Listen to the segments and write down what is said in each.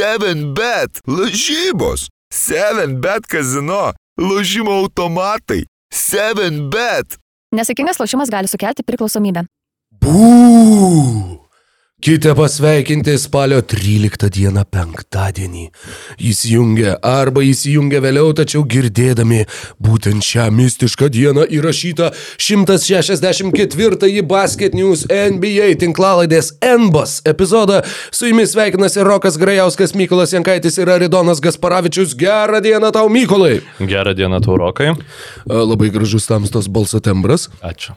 7bet, lažybos, 7bet kazino, lažymo automatai, 7bet. Nesėkmingas lošimas gali sukelti priklausomybę. Bū! Kite pasveikinti spalio 13 dieną penktadienį. Įsijungia arba įsijungia vėliau, tačiau girdėdami būtent šią mistišką dieną įrašytą 164-ąjį Basket News NBA tinklalaidės NBAS epizodą. Su jumis sveikinasi Rokas Grajauskas, Mykolas Jankaitis ir Aridonas Gasparavičius. Gerą dieną tau, Mykolai. Gerą dieną tau, Rokai. Labai gražus tamstos balso tembras. Ačiū.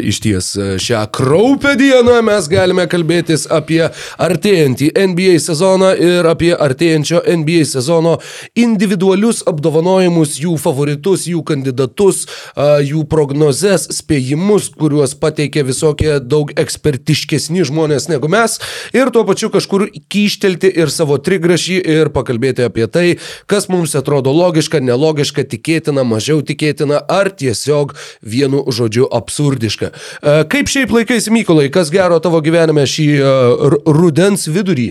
Iš ties šią kraupę dieną mes galime kalbėti kalbėtis apie artėjantį NBA sezoną ir apie artėjančio NBA sezono individualius apdovanojimus, jų favoritus, jų kandidatus, jų prognozes, spėjimus, kuriuos pateikia visokie daug ekspertiškesni žmonės negu mes ir tuo pačiu kažkur kyštelti ir savo trigrašį ir pakalbėti apie tai, kas mums atrodo logiška, nelogiška, tikėtina, mažiau tikėtina ar tiesiog vienu žodžiu absurdiška. Kaip šiaip laikais, Mykolai, kas gero tavo gyvenime šį rudens vidurį.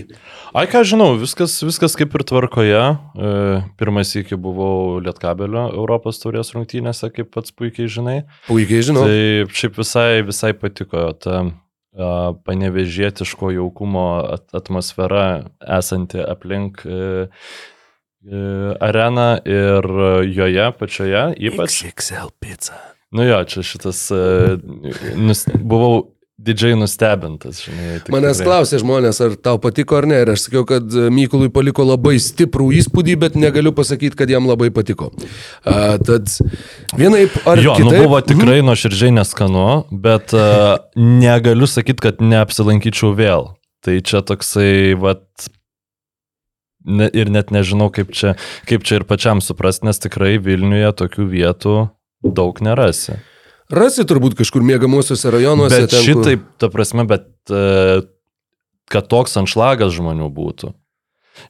Ai, ką žinau, viskas, viskas kaip ir tvarkoje. E, pirmas iki buvau Lietkabelio Europos turės rungtynėse, kaip pats puikiai žinai. Puikiai žinau. Tai šiaip visai, visai patiko ta panevežėtiško jaukumo atmosfera esanti aplink e, e, areną ir joje pačioje ypač. XXL pizza. Nu jo, čia šitas, nus, buvau didžiai nustebintas, žinai. Manęs klausė žmonės, ar tau patiko ar ne. Ir aš sakiau, kad Mykolui paliko labai stiprų įspūdį, bet negaliu pasakyti, kad jam labai patiko. A, tad vienaip ar jo, kitaip. Nu buvo tikrai mm. nuoširdžiai neskanu, bet a, negaliu sakyti, kad neapsilankyčiau vėl. Tai čia toksai, vat, ne, ir net nežinau, kaip čia, kaip čia ir pačiam suprasti, nes tikrai Vilniuje tokių vietų daug nerasi. Rasi turbūt kažkur mėgamosiuose rajonuose. Bet ten, šitaip, kur... ta prasme, bet e, kad toks anšlagas žmonių būtų.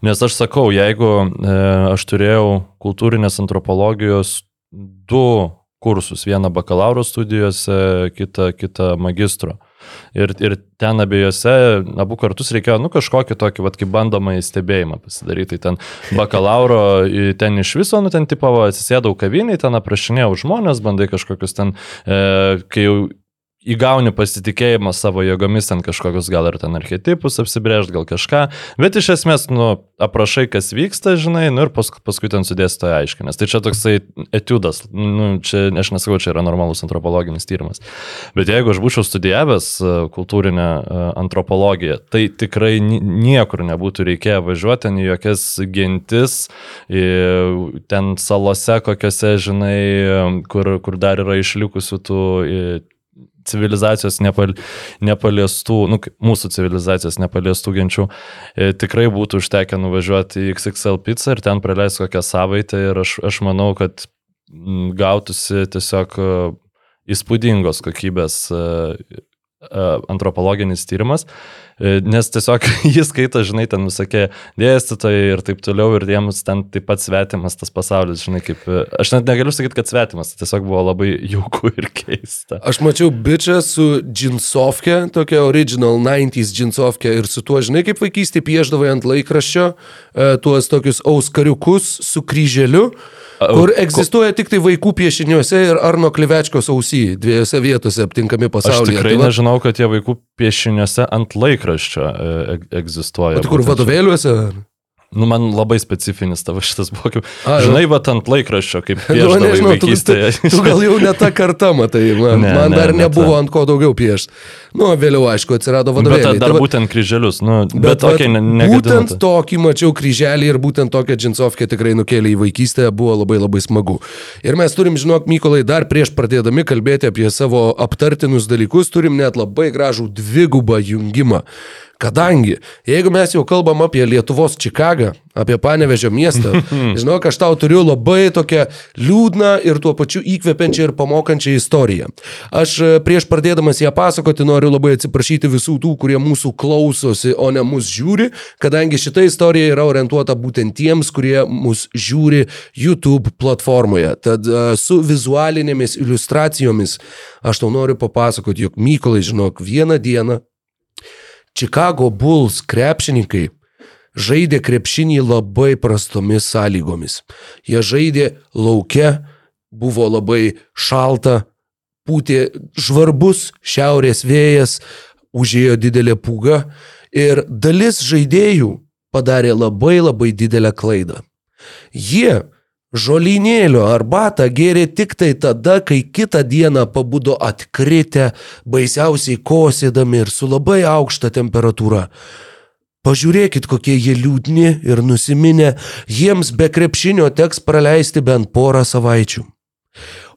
Nes aš sakau, jeigu e, aš turėjau kultūrinės antropologijos du kursus, vieną bakalauro studijose, kitą, kitą magistro. Ir, ir ten abiejose, abu kartus reikėjo, nu, kažkokį tokį, vad, kaip bandomąjį stebėjimą pasidaryti. Tai ten bakalauro, ten iš viso, nu, ten tipo, atsisėdau kaviniai, ten aprašinėjau žmonės, bandai kažkokius ten, e, kai jau įgauni pasitikėjimą savo jėgomis, ten kažkokius gal ir ten archetipus apsibrėžti, gal kažką, bet iš esmės, nu, aprašai, kas vyksta, žinai, nu ir paskui, paskui ten sudėstoja aiškiai, nes tai čia toksai etiudas, nu, čia, aš nesakau, čia yra normalus antropologinis tyrimas, bet jeigu aš būčiau studijavęs e, kultūrinę e, antropologiją, tai tikrai niekur nebūtų reikėję važiuoti į jokias gentis, ten salose kokiose, žinai, kur, kur dar yra išlikusių tų civilizacijos nepal, nepaliestų, nu, mūsų civilizacijos nepaliestų genčių, e, tikrai būtų užtekę nuvažiuoti į XXL pizzą ir ten praleisti kokią savaitę ir aš, aš manau, kad gautųsi tiesiog e, įspūdingos kokybės e, antropologinis tyrimas. E, nes tiesiog jis skaito, žinai, ten visokie dėstytojai ir taip toliau, ir jiems ten taip pat svetimas tas pasaulis, žinai, kaip... E, aš net negaliu sakyti, kad svetimas, tai tiesiog buvo labai jauku ir keista. Aš mačiau bičią su džinsovke, tokia original 90s džinsovke, ir su tuo, žinai, kaip vaikystėje pieždavai ant laikraščio, e, tuos tokius auskariukus su kryželiu. Kur egzistuoja tik tai vaikų piešiniuose ir Arno Klivečkos ausy, dviejose vietose aptinkami pasaulyje. Aš tikrai tai va... nežinau, kad tie vaikų piešiniuose ant laikraščio laikraščio e, egzistuoja. O tai kur vadovėliuose? Nu, man labai specifinis tavo šitas buvo, kaip, A, žinai, va ant laikraščio, kaip piešdavai nu, nežinau, vaikystėje. Tu, tu gal jau ne tą kartą matai, man, ne, man dar ne, nebuvo ne ant ko daugiau piešti. Nu, vėliau, aišku, atsirado vadovėliai. Bet dar tai, būtent kryželius, nu, bet, bet tokia ne, Būtent tokį mačiau kryželį ir būtent tokią džinsovkę tikrai nukėlė į vaikystę, buvo labai labai smagu. Ir mes turim, žinok, Mykolai, dar prieš pradėdami kalbėti apie savo aptartinus dalykus, turim net labai gražų dvigubą jungimą. Kadangi, jeigu mes jau kalbam apie Lietuvos Čikagą, apie Panevežio miestą, žinok, aš tau turiu labai tokią liūdną ir tuo pačiu įkvepiančią ir pamokančią istoriją. Aš e, prieš pradėdamas ją pasakoti noriu labai atsiprašyti visų tų, kurie mūsų klausosi, o ne mus žiūri, kadangi šita istorija yra orientuota būtent tiems, kurie mus žiūri YouTube platformoje. Tad e, su vizualinėmis iliustracijomis aš tau noriu papasakoti, jog Mykolai, žinok, vieną dieną Chicago Bulls krepšininkai žaidė krepšinį labai prastomis sąlygomis. Jie žaidė lauke, buvo labai šalta, pūtė žvarbus šiaurės vėjas, užėjo didelė pūga ir dalis žaidėjų padarė labai labai didelę klaidą. Jie žolinėlio arbatą gėrė tik tai tada, kai kitą dieną pabudo atkritę, baisiausiai kosėdami ir su labai aukšta temperatūra. Pažiūrėkit, kokie jie liūdni ir nusiminę, jiems be krepšinio teks praleisti bent porą savaičių.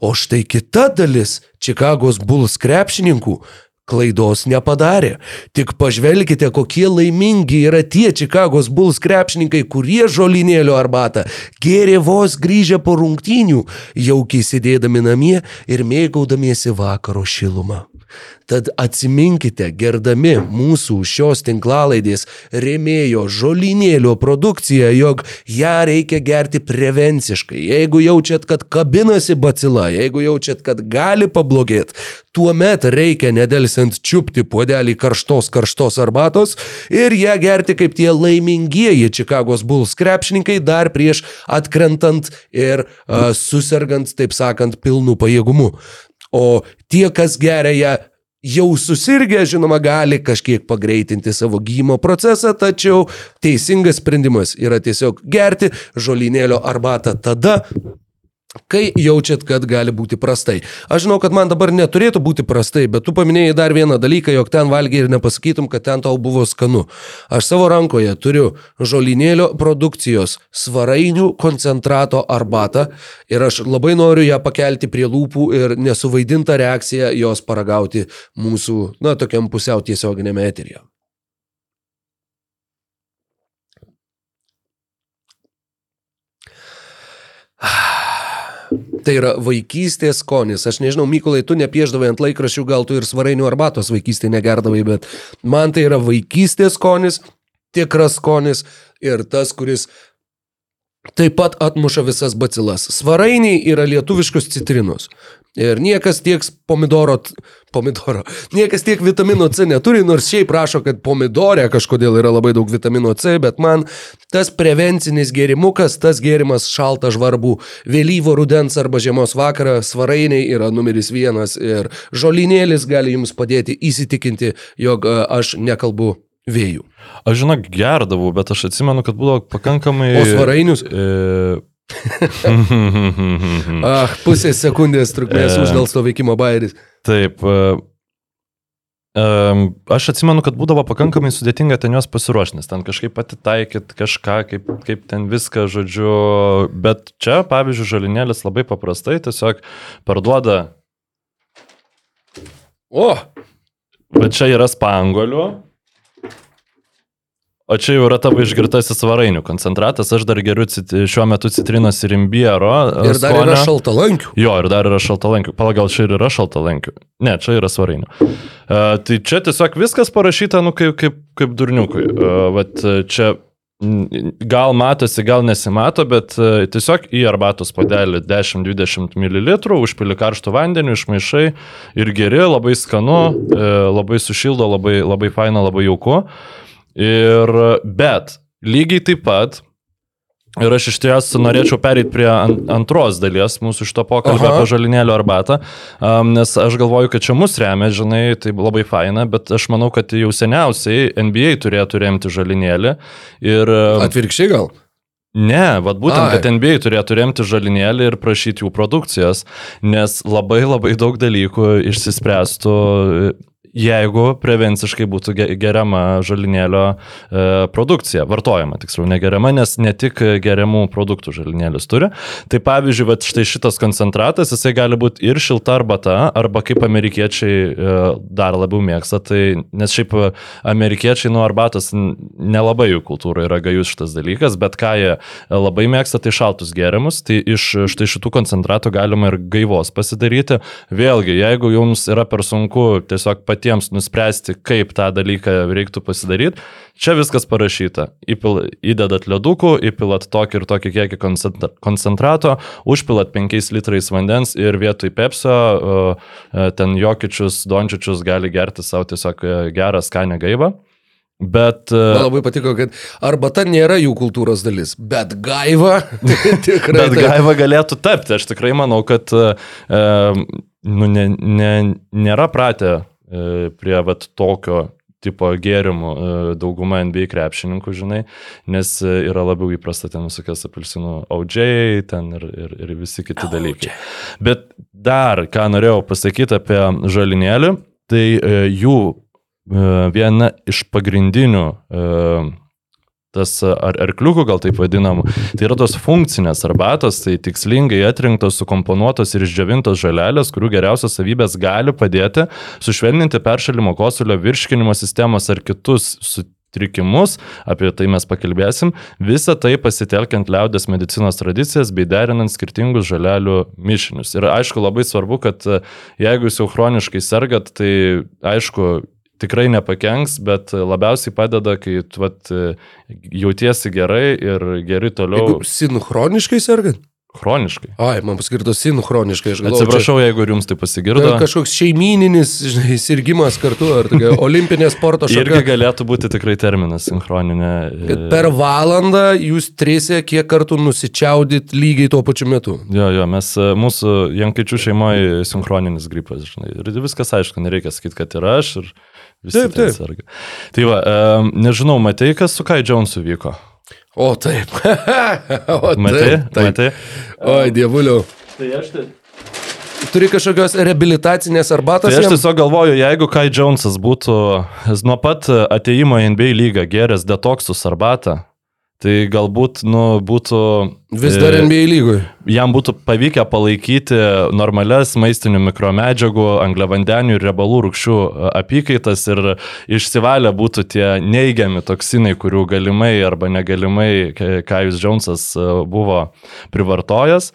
O štai kita dalis Čikagos Bulls krepšininkų klaidos nepadarė. Tik pažvelkite, kokie laimingi yra tie Čikagos Bulls krepšininkai, kurie žolinėlio arbatą gėrė vos grįžę po rungtynių, jaukiai sėdėdami namie ir mėgaudamiesi vakaro šilumą. Tad atsiminkite, gerdami mūsų šios tinklalaidės rėmėjo žolinėlio produkciją, jog ją reikia gerti prevenciškai. Jeigu jaučiat, kad kabinasi bacila, jeigu jaučiat, kad gali pablogėti, tuomet reikia nedelsiant čiupti puodelį karštos karštos arbatos ir ją gerti kaip tie laimingieji Čikagos Bulls krepšininkai dar prieš atkrentant ir uh, susirgant, taip sakant, pilnu pajėgumu. O tie, kas geria ją jau susirgę, žinoma, gali kažkiek pagreitinti savo gymo procesą, tačiau teisingas sprendimas yra tiesiog gerti žolinėlio arbatą tada, Kai jaučiat, kad gali būti prastai. Aš žinau, kad man dabar neturėtų būti prastai, bet tu paminėjai dar vieną dalyką, jog ten valgiai ir nepasakytum, kad ten tau buvo skanu. Aš savo rankoje turiu žolinėlio produkcijos svarainių koncentrato arbatą ir aš labai noriu ją pakelti prie lūpų ir nesuvaidintą reakciją jos paragauti mūsų, na, tokiam pusiau tiesioginėme eteryje. Tai yra vaikystės skonis. Aš nežinau, Mykolai, tu nepieždavai ant laikraščių, gal tu ir svarainių arbatos vaikystėje negerdavai, bet man tai yra vaikystės skonis, tikras skonis ir tas, kuris taip pat atmuša visas bacilas. Svarainiai yra lietuviškos citrinos. Ir niekas tiek pomidoro, pomidoro, niekas tiek vitamino C neturi, nors šiaip prašo, kad pomidorė kažkodėl yra labai daug vitamino C, bet man tas prevencinis gėrimukas, tas gėrimas šaltą žvarbų vėlyvo rudens arba žiemos vakarą, svarainiai yra numeris vienas ir žolinėlis gali jums padėti įsitikinti, jog e, aš nekalbu vėjų. Aš žinok, gerdavau, bet aš atsimenu, kad būdavo pakankamai... O svarainius? E, Ah, pusės sekundės trukmės E. uždėlsto veikimo bairis. Taip. e, em, Aš atsimenu, kad būdavo pakankamai sudėtinga ten juos pasiruošti, nes ten kažkaip atitaikyt kažką, kaip, kaip ten viską, žodžiu. Bet čia, pavyzdžiui, žalinėlis labai paprastai tiesiog parduoda, O, bet čia yra spangolių. O čia jau yra tavo išgirtasis svarainių koncentratas, aš dar geriu cit, šiuo metu citrinos ir imbiero. ir dar yra šaltalankių. Jo, ir dar yra šaltalankių. Pala, gal čia ir yra šaltalankių. Ne, čia yra svarainių. Uh, tai čia tiesiog viskas parašyta, nu, kaip, kaip, kaip durniukui. Uh, vat e, čia gal matosi, gal nesimato, bet tiesiog į arbatos padelį 10-20 ml, užpili karštų vandenių, išmaišai ir geri, labai skanu, labai sušildo, labai, labai faina, labai jauku. Ir, bet lygiai taip pat Ir aš iš ties norėčiau pereiti prie an- antros dalies mūsų šito pokalbio apie žalinėlio arbatą, um, nes aš galvoju, kad čia mus remia, žinai, tai labai faina, bet aš manau, kad jau seniausiai NBA turėtų remti žalinėlį. Ir Atvirkščiai gal? ne, vad būtent, Ai. kad NBA turėtų remti žalinėlį ir prašyti jų produkcijos, nes labai labai daug dalykų išsispręstų. Jeigu prevenciškai būtų ge- geriama žalinėlio e, produkcija, vartojama tiksliau, negeriama, nes ne tik geriamų produktų žalinėlis turi. Tai pavyzdžiui, vat štai šitas koncentratas, jisai gali būti ir šilta arbata, arba kaip amerikiečiai e, dar labiau mėgsta, tai nes šiaip amerikiečiai nuo arbatos nelabai jų kultūra yra gajus šitas dalykas, bet ką jie e, labai mėgsta, tai šaltus gėrimus, tai iš štai šitų koncentratų galima ir gaivos pasidaryti. Vėlgi, jeigu jums yra per sunku tiesiog patiems nuspręsti, kaip tą dalyką reiktų pasidaryti, čia viskas parašyta. Įpil, įdedat ledukų, įpilat tokį ir tokį kiekį koncentra- koncentrato, užpilat 5 litrais vandens ir vietoj pepsio uh, ten jokičius, dončičius gali gerti savo tiesiog uh, gerą skanę gaivą. Bet, e, Man labai patiko, kad arbata nėra jų kultūros dalis, bet gaiva tikrai. bet gaiva galėtų tapti. Aš tikrai manau, kad e, nu, ne, ne, nėra pratę e, prie vat, tokio tipo gėrimų e, dauguma NBA krepšininkų, žinai, nes e, yra labiau įprasta ten visokias apelsinų audžiai, ten ir, ir, ir visi kiti dalykai. Bet dar, ką norėjau pasakyti apie žalinėlį, tai e, jų e, viena iš pagrindinių e, tas ar arkliukų gal taip vadinamų, tai yra tos funkcinės arbatos, tai tikslingai atrinktos, sukomponuotos ir išdžiovintos žalelės, kurių geriausios savybės gali padėti sušvelninti peršalimo kosulio virškinimo sistemos ar kitus sutrikimus, apie tai mes pakalbėsim, visą tai pasitelkiant liaudės medicinos tradicijas bei derinant skirtingus žalelių mišinius. Ir aišku, labai svarbu, kad jeigu jūs jau chroniškai sergat, tai aišku, tikrai nepakenks, bet labiausiai padeda, kai vat, jautiesi gerai ir geri toliau Jeigu sinchroniškai sergant? chroniškai. Ai, man paskirto sinchroniškai, galvoju. Atsiprašau, jeigu ir jums tai čia pasigirdo. Kažkoks šeimininis žinai, sirgimas kartu, ar tokia olimpinė sporto Irgi šaka. galėtų būti tikrai terminas sinchroninė. Kad per valandą jūs trise kiek kartų nusičiaudit lygiai tuo pačiu metu. Jo, jo, mes, e, mūsų Jankaičių šeimoje sinchroninis gripas, žinai. Ir viskas aišku, nereikia sakyti, kad ir aš, ir visi Taip, taip. serga. Tai va, um, nežinau, matei, kas su Kai Jonesu vyko? O taip. o, Matei? taip, taip. Matei? Oi, dievuliu. Tai aš tai... Turi kažkokios rehabilitacinės arbatos? Tai aš tiesiog galvoju, jeigu Kai Jonesas būtų nuo pat ateimo į NBA lygą geręs detoksus arbatą, tai galbūt, nu, būtų... Vis dar e, NBA lygoj. jam būtų pavykę palaikyti normales maistinių mikromedžiagų, angliavandenių ir riebalų rūkščių apykaitas ir išsivalę būtų tie neigiami toksinai, kurių galimai arba negalimai Kajus Jonesas e, buvo privartojęs.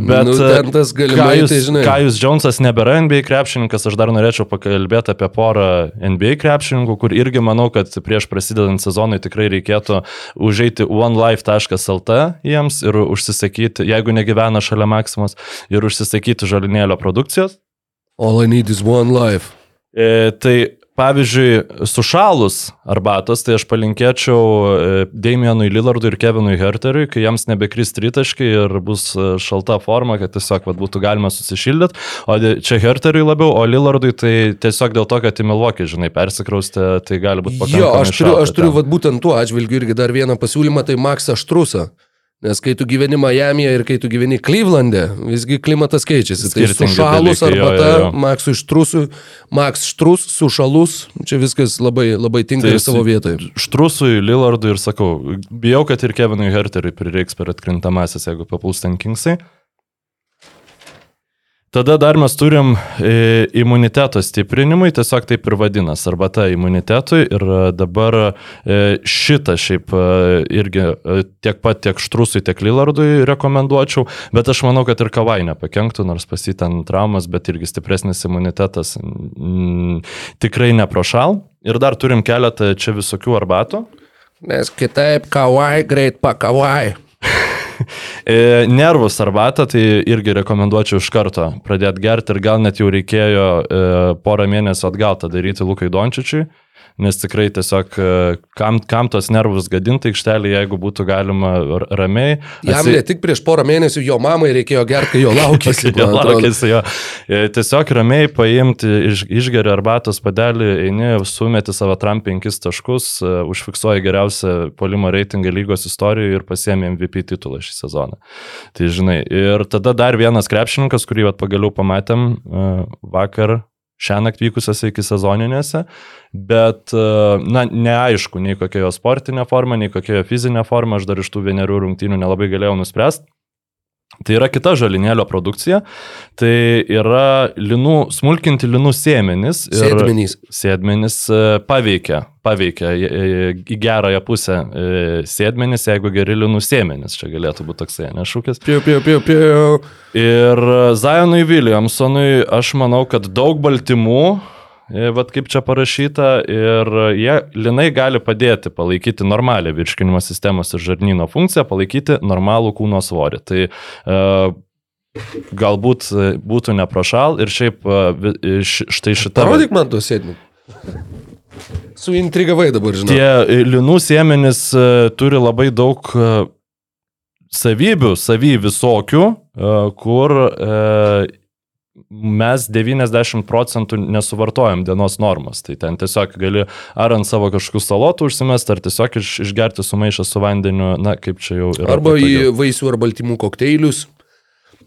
Bet Nu, tas galimai, Kajus, tai žinai. Kajus Jonesas nebėra NBA krepšininkas, aš dar norėčiau pakalbėti apie porą NBA krepšininkų, kur irgi manau, kad prieš prasidedant sezonui tikrai reikėtų užeiti onelife.lt jiems ir užsisakyti, jeigu negyvena šalia Maksimos, ir užsisakyti žalinėlio produkcijos. All I need is one life. E, tai pavyzdžiui, sušalus arbatos, tai aš palinkėčiau e, Damienui Lillardui ir Kevinui Herteriui, kai jiems nebekris tritaškai ir bus e, šalta forma, kad tiesiog vat, būtų galima susišildyti. O čia Herteriui labiau, o Lillardui tai tiesiog dėl to, kad į Milvokį, žinai, persikraustė, tai gali būti pakankamai Jo, aš turiu, aš turiu vat, būtent tuo atžvilgiu irgi dar vieną pasiūlymą, tai Maksą Štrusą. Nes kai tu gyveni Miami'e ir kai tu gyveni Cleveland'e, visgi klimatas keičiasi. Tai Skirtingi sušalus dalykai, jo, arbata, jo, jo. Maksui Štrusui, Maks Štrus, sušalus, čia viskas labai, labai tinka Tai savo vietoje. Štrusui, Lillardui ir sakau, bijau, kad ir Kevinui Herteriui prireiks per atkrintamasis, jeigu papuls ten Kingsai. Tada dar mes turim e, imuniteto stiprinimui, tiesiog taip ir vadinasi, arba ta imunitetui. Ir e, dabar e, šitą šiaip irgi tiek pat tiek Štrusui, tiek Lillardui rekomenduočiau, bet aš manau, kad ir Kavai nepakenktų, nors pasitent traumas, bet irgi stipresnis imunitetas mm, tikrai neprošal. Ir dar turim keletą čia visokių arbatų. Nes kitaip kawai, greit pakawai. E, Nervus arbatą, tai irgi rekomenduočiau iš karto pradėti gerti ir gal net jau reikėjo e, porą mėnesių atgal tą daryti Lukai Dončičiui, nes tikrai tiesiog e, kam, kam tos nervus gadinti aikštelį, jeigu būtų galima ramiai. Jam atsi- ne tik prieš porą mėnesių jo mamai reikėjo gerti, kai jo laukėsi. Jo, laukėsi jo. E, Tiesiog ramiai paimti, iš, išgeri arbatos padelį, eini, sumeti savo tram penkis taškus, e, užfiksuoji geriausią polimo reitingą lygos istorijoje ir pasiemi MVP titulą šį sezoną. Tai žinai, ir tada dar vienas krepšininkas, kurį vat, pagaliau pamatėm vakar. Šią naktį vykusiose iki sezoninėse, bet, e, na, neaišku, nei kokia jo sportinė forma, nei kokia jo fizinė forma, aš dar iš tų vienerių rungtynių nelabai galėjau nuspręsti. Tai yra kita žalinėlio produkcija, tai yra linų, smulkinti linų sėmenys. Sėdmenys. Sėdmenys e, paveikia, paveikia e, e, į gerąją pusę sėdmenys, jeigu geri linų sėmenys, čia galėtų būti toksai nešūkis. Piu, piu, piu, piu. Ir Zionui Williamsonui aš manau, kad daug baltymų, e, vat kaip čia parašyta, ir jie linai gali padėti palaikyti normalią virškinimo sistemos ir žarnyno funkciją, palaikyti normalų kūno svorį. Tai e, galbūt būtų neprašal ir šiaip e, štai šita... Parodyk man to sėdmenį. Suintrigavai dabar, žinai. Tie linų siemenys e, turi labai daug savybių, savy visokių, kur mes 90 procentų nesuvartojam dienos normos. Tai ten tiesiog gali ar ant savo kažkokių salotų užsimest, ar tiesiog iš, išgerti sumaišę su vandeniu, na kaip čia jau yra. Arba į vaisių ar baltymų kokteilius.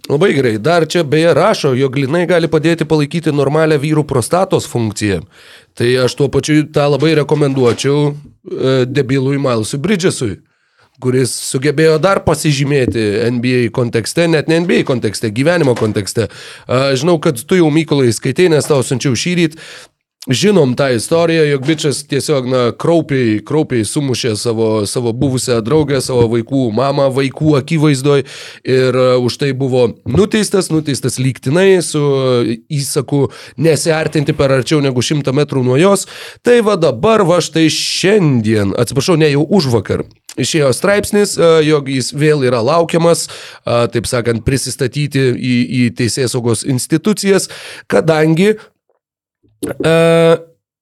Labai gerai. Dar čia beje rašo, jog linai gali padėti palaikyti normalią vyrų prostatos funkciją. Tai aš tuo pačiu tą labai rekomenduočiau e, debilui Milesui Bridgesui, kuris sugebėjo dar pasižymėti NBA kontekste, net ne NBA kontekste, gyvenimo kontekste. Žinau, kad tu jau Mykolai skaitai, nes tau siunčiau šį rytą. Žinom tą istoriją, jog bičias tiesiog, na, kraupiai, kraupiai sumušė savo, savo buvusią draugę, savo vaikų mamą, vaikų akivaizdoj ir už tai buvo nuteistas, nuteistas lygtinai su įsaku nesiartinti per arčiau negu šimtą metrų nuo jos. Tai va dabar, va štai šiandien, atsiprašau, ne jau už vakar. Išėjo straipsnis, a, jog jis vėl yra laukiamas, a, taip sakant, prisistatyti į, į teisės saugos institucijas, kadangi Uh,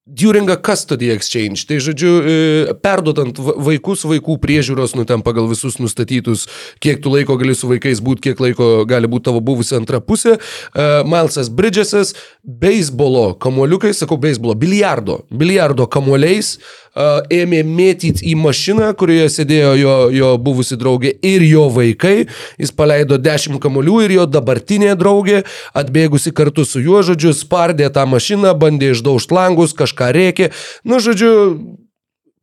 during a custody exchange, tai žodžiu, e, perdodant va- vaikus vaikų priežiūros, nu ten pagal visus nustatytus, kiek tu laiko gali su vaikais būti, kiek laiko gali būti tavo buvusi antra pusė, uh, Milesas Bridgesas, beisbolo kamuoliukai, sakau beisbolo, biliardo, biliardo kamuoliais uh, ėmė mėtyti į mašiną, kurioje sėdėjo jo, jo buvusi draugė ir jo vaikai. Jis paleido 10 kamuolių ir jo dabartinė draugė, atbėgusi kartu su juo, žodžiu, spardė tą mašiną, bandė išdaužti langus, kažką rėkė. Nu, žodžiu,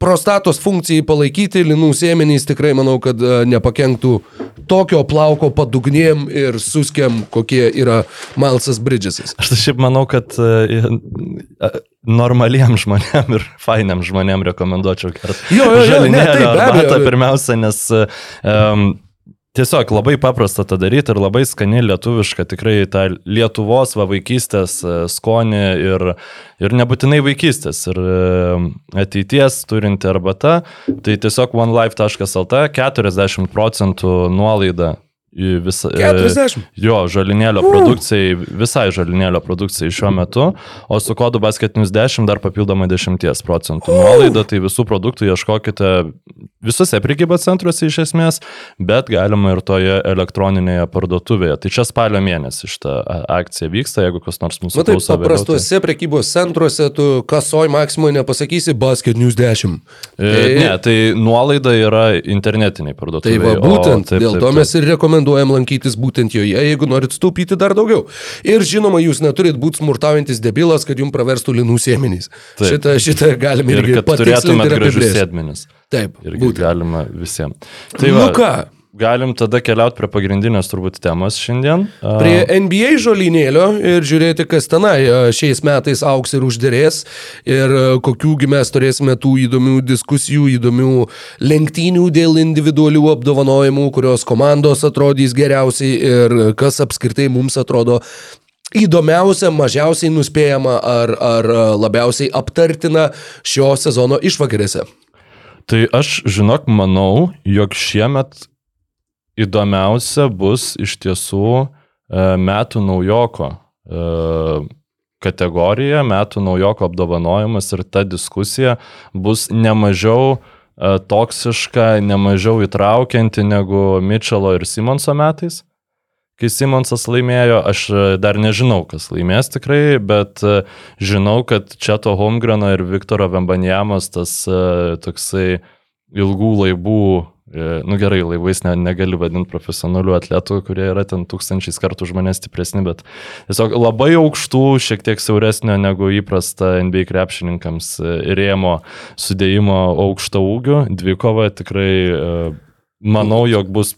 prostatos funkcijai palaikyti, linų sėmenys tikrai manau, kad e, nepakenktų tokio plauko padugnėm ir suskiam, kokie yra Milesas Bridgesas. Aš tai šiaip manau, kad e, e, normaliem žmonėm ir fainiam žmonėm rekomenduočiau. Jo, jo, jo, ne, taip, be abejo. pirmiausia, nes um, tiesiog labai paprasta tą daryti ir labai skani lietuviška, tikrai tą Lietuvos va vaikystės e, skonį ir, ir nebūtinai vaikystės ir e, ateities turinti arbata, tai tiesiog onelife.lt 40 procentų nuolaida visą... e, 40. Jo, žalinėlio produkcijai, visai žalinėlio produkcijai šiuo metu, o su kodu basket news 10 dar papildomai 10 procentų nuolaida, tai visų produktų ieškokite visose prekybos centruose iš esmės, bet galima ir toje elektroninėje parduotuvėje. Tai čia spalio mėnesį šitą a, akcija vyksta, jeigu kas nors mūsų Na taip, klauso vėliau, tai- paprastuose prekybos centruose tu kasoj maksimui nepasakysi Basket News 10. E, Ne, tai nuolaida yra internetiniai Tai parduotuvėje. va, būtent, o, taip, dėl taip, to mes ir rekomenduojam lankytis būtent joje, jeigu norit staupyti dar daugiau. Ir žinoma, jūs neturit būti smurtaujantis debilas, kad jums praverstų linų siemenys. Taip. Šitą, šitą galime Ir irgi kad patikslinti ir apibrėžti. Taip, Irgi būtent. galima visiems. Tai Nu va, ką, galim tada keliauti prie pagrindinės turbūt temos šiandien. Prie NBA žolynėlio ir žiūrėti, kas tenai šiais metais auks ir uždėrės ir kokiųgi mes turėsime tų įdomių diskusijų, įdomių lenktynių dėl individualių apdovanojimų, kurios komandos atrodys geriausiai ir kas apskritai mums atrodo įdomiausia, mažiausiai nuspėjama ar, ar labiausiai aptartina šio sezono išvakarėse. Tai aš, žinok, manau, jog šiemet įdomiausia bus iš tiesų e, metų naujoko e, kategorija, metų naujoko apdovanojimas ir ta diskusija bus nemažiau e, toksiška, nemažiau įtraukianti negu Mitchelo ir Simonso metais. Kai Simonsas laimėjo, aš dar nežinau, kas laimės tikrai, bet žinau, kad Četo Holmgreno ir Viktoro Vembanjamos tas toksai ilgų laivų, nu gerai, laivais ne, negali vadinti profesionalių atletų, kurie yra ten tūkstančiais kartų už mane stipresni, bet tiesiog labai aukštų, šiek tiek siauresnio negu įprasta NBA krepšininkams e, rėmo sudėjimo aukšto ūgio. Dvikova tikrai e, manau, jog bus,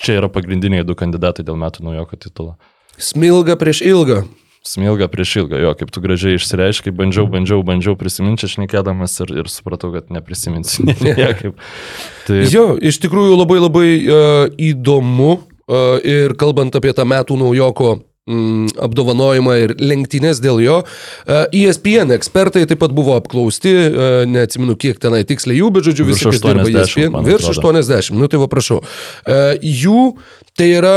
čia yra pagrindiniai du kandidatai dėl metų naujoko titulo. Smilga prieš ilgą. Smilga prieš ilgą, jo, kaip tu gražiai išsireiškai, bandžiau, bandžiau, bandžiau prisiminti, aš nekėdamas ir, ir supratau, kad neprisiminsiu niekaip. Tai Jo, iš tikrųjų labai labai uh, įdomu uh, ir kalbant apie tą metų naujoko mm, apdovanojimą ir lenktynės dėl jo. ESPN ekspertai taip pat buvo apklausti, neatsimenu kiek tenai tiksliai jų, bet žodžiu visi, kas dirba 80, ESPN, virš atrodo. 80, nu tai va prašau. Jų tai yra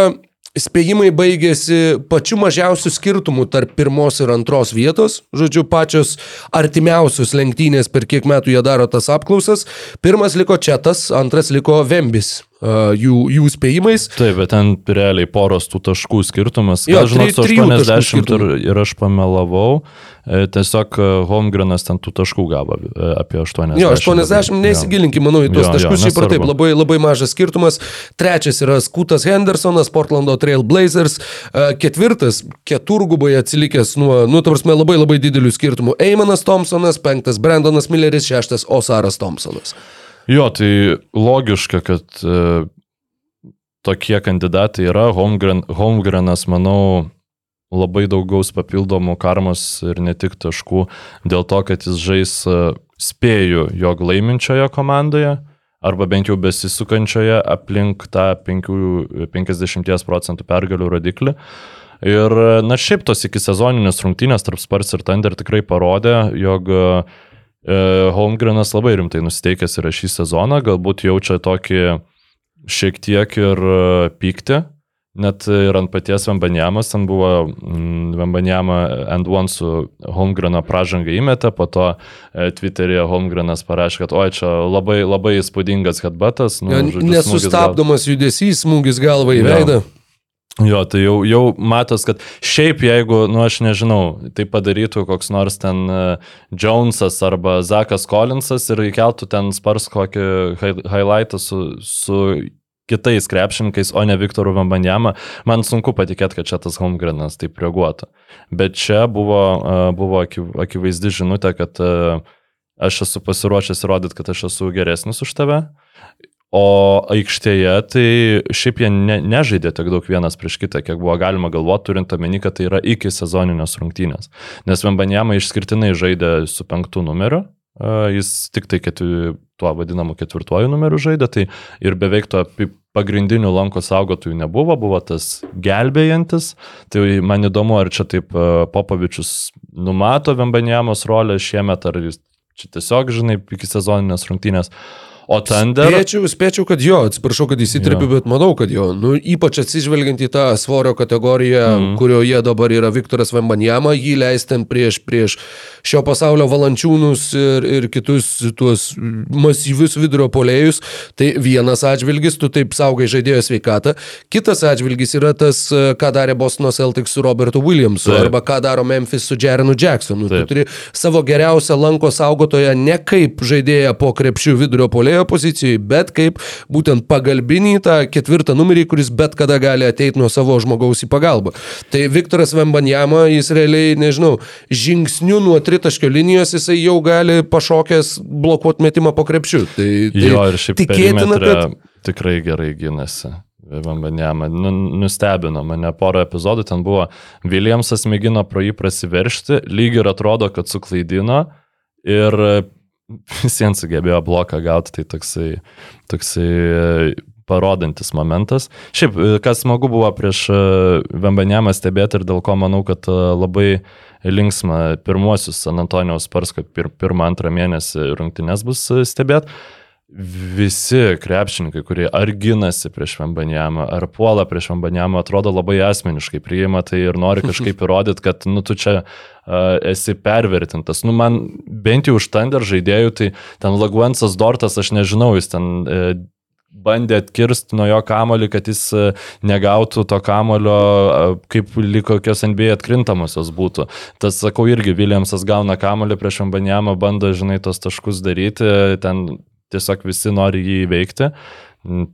spėjimai baigėsi pačiu mažiausiu skirtumu tarp pirmos ir antros vietos. Žodžiu, pačios artimiausios lenktynės, per kiek metų jie daro tas apklausas. Pirmas liko Četas, antras liko Vembis. Jų, jų spėjimais. Taip, bet ten realiai poros tų taškų skirtumas. Jo, Gal žinot, trijų taškų 80 ir, ir aš pamelavau. E, Tiesiog e, Holmgrenas ten tų taškų gavo e, apie 80. Jo, 80, neįsigilinkime, manau, į tuos Jo, jo, taškus, šiaip ar taip, labai, labai mažas skirtumas. Trečias yra Skutas Hendersonas, Portlando Trail Blazers. Ketvirtas, keturgubai atsilikęs nuo, nu, ta prasme, labai labai didelių skirtumų. Eimanas Thompsonas, penktas Brandonas Milleris, šeštas Osaras Thompsonas. Jo, tai logiška, kad e, tokie kandidatai yra. Holmgren, Holmgrenas, manau, labai daug gaus papildomų karmos ir ne tik taškų dėl to, kad jis žais e, spėjų jog laiminčioje komandoje arba bent jau besisukančioje aplink tą 5, 50 procentų pergalių rodiklį. Ir, na, šiaip tos iki sezoninės rungtynės tarp Spars ir Thunder tikrai parodė, jog e, Holmgrenas labai rimtai nusiteikęs yra šį sezoną, galbūt jaučia tokį šiek tiek ir e, pyktį, net ir ant paties Vembanjamas, ten buvo mm, Vembanjama and one su Holmgreno pražangą įmetė, po to e, Twitter'e Holmgrenas parašė, kad oi, čia labai, labai įspūdingas headbutas. Jo, žodžiu, smūgis gal- Nesustabdomas judesys, smūgis galva į veidą. Jo, tai jau, jau matos, kad šiaip jeigu, nu aš nežinau, tai padarytų koks nors ten uh, Jonesas arba Zakas Collinsas ir įkeltų ten spars kokį hi- highlightą su, su kitais krepšininkais, o ne Viktoru Vambanjama, man sunku patikėti, kad čia tas Holmgrenas taip reaguotų. Bet čia buvo, uh, buvo akiv- akivaizdi žinutė, kad uh, aš esu pasiruošęs įrodyti, kad aš esu geresnis už tave. O aikštėje tai šiaip jie ne, nežaidė tiek daug vienas prieš kitą, kiek buvo galima galvoti, turint omeny, kad tai yra iki sezoninės rungtynės. Nes Vembanjama išskirtinai žaidė su penktų numeriu, a, jis tik tai ketvi, tuo vadinamu ketvirtuoju numeriu žaidė, tai ir beveik to pagrindinių lanko saugotojų nebuvo, buvo tas gelbėjantis. Tai man įdomu, ar čia taip a, Popovičius numato Vembanjamos rolę šiemet, ar jis čia tiesiog, žinai, iki sezoninės rungtynės. O Thunder... Spėčiau, spėčiau, kad jo, atsiprašau, kad įsitrėpiu, Jo. bet manau, kad jo. Nu, ypač atsižvelgiant į tą svorio kategoriją, mm. Kurioje dabar yra Viktoras Vembanjama, jį leistam prieš, prieš šio pasaulio valančiūnus ir, ir kitus tuos masyvius vidurio polėjus. Tai vienas atžvilgis, tu taip saugai žaidėjo sveikatą. Kitas atžvilgis yra tas, ką darė Bostono Celtics su Robertu Williamsu Taip. arba ką daro Memphis su Jerenu Jacksonu. Tu Taip. turi savo geriausią lanko saugotoją ne kaip žaidėją po krepšių vidurio polėjo pozicijoje, bet kaip būtent pagalbinį tą ketvirtą numerį, kuris bet kada gali ateiti nuo savo žmogaus į pagalbą. Tai Viktoras Vembanjama, jis realiai, nežinau, žingsniu nuo tritaškio linijos jisai jau gali pašokęs blokuoti metimą po krepšių. Tai, tai Jo, ir šiaip tikėtina, kad... tikrai gerai gynasi. Vambanėma. Nu, nustebino mane porą epizodų, ten buvo Williamsas mėgino pro jį prasiveršti, lyg ir atrodo, kad suklaidino ir visiems sugebėjo bloką gauti, tai toksai, toksai e, parodantis momentas. Šiaip, e, kas smagu buvo prieš Vambanėmą stebėti ir dėl ko manau, kad e, labai linksma pirmuosius Spars, kad pir, pirmą, antrą mėnesį rungtynės bus stebėti. Visi krepšininkai, kurie ar ginasi prieš Vambanjamą, ar puola prieš Vambanjamą, atrodo labai asmeniškai priima tai ir nori kažkaip įrodyti, kad, nu, tu čia uh, esi pervertintas. Nu, man bent jau už Thunder žaidėjų, tai ten Laguensas Dortas, aš nežinau, jis ten uh, bandė atkirsti nuo jo kamolį, kad jis e, negautų to kamolio, kaip lyg kokios NBA atkrintamosios būtų. Tas, sakau, irgi Williamsas gauna kamolį prieš Ambanjamą, bando, žinai, tos taškus daryti, ten tiesiog visi nori jį įveikti,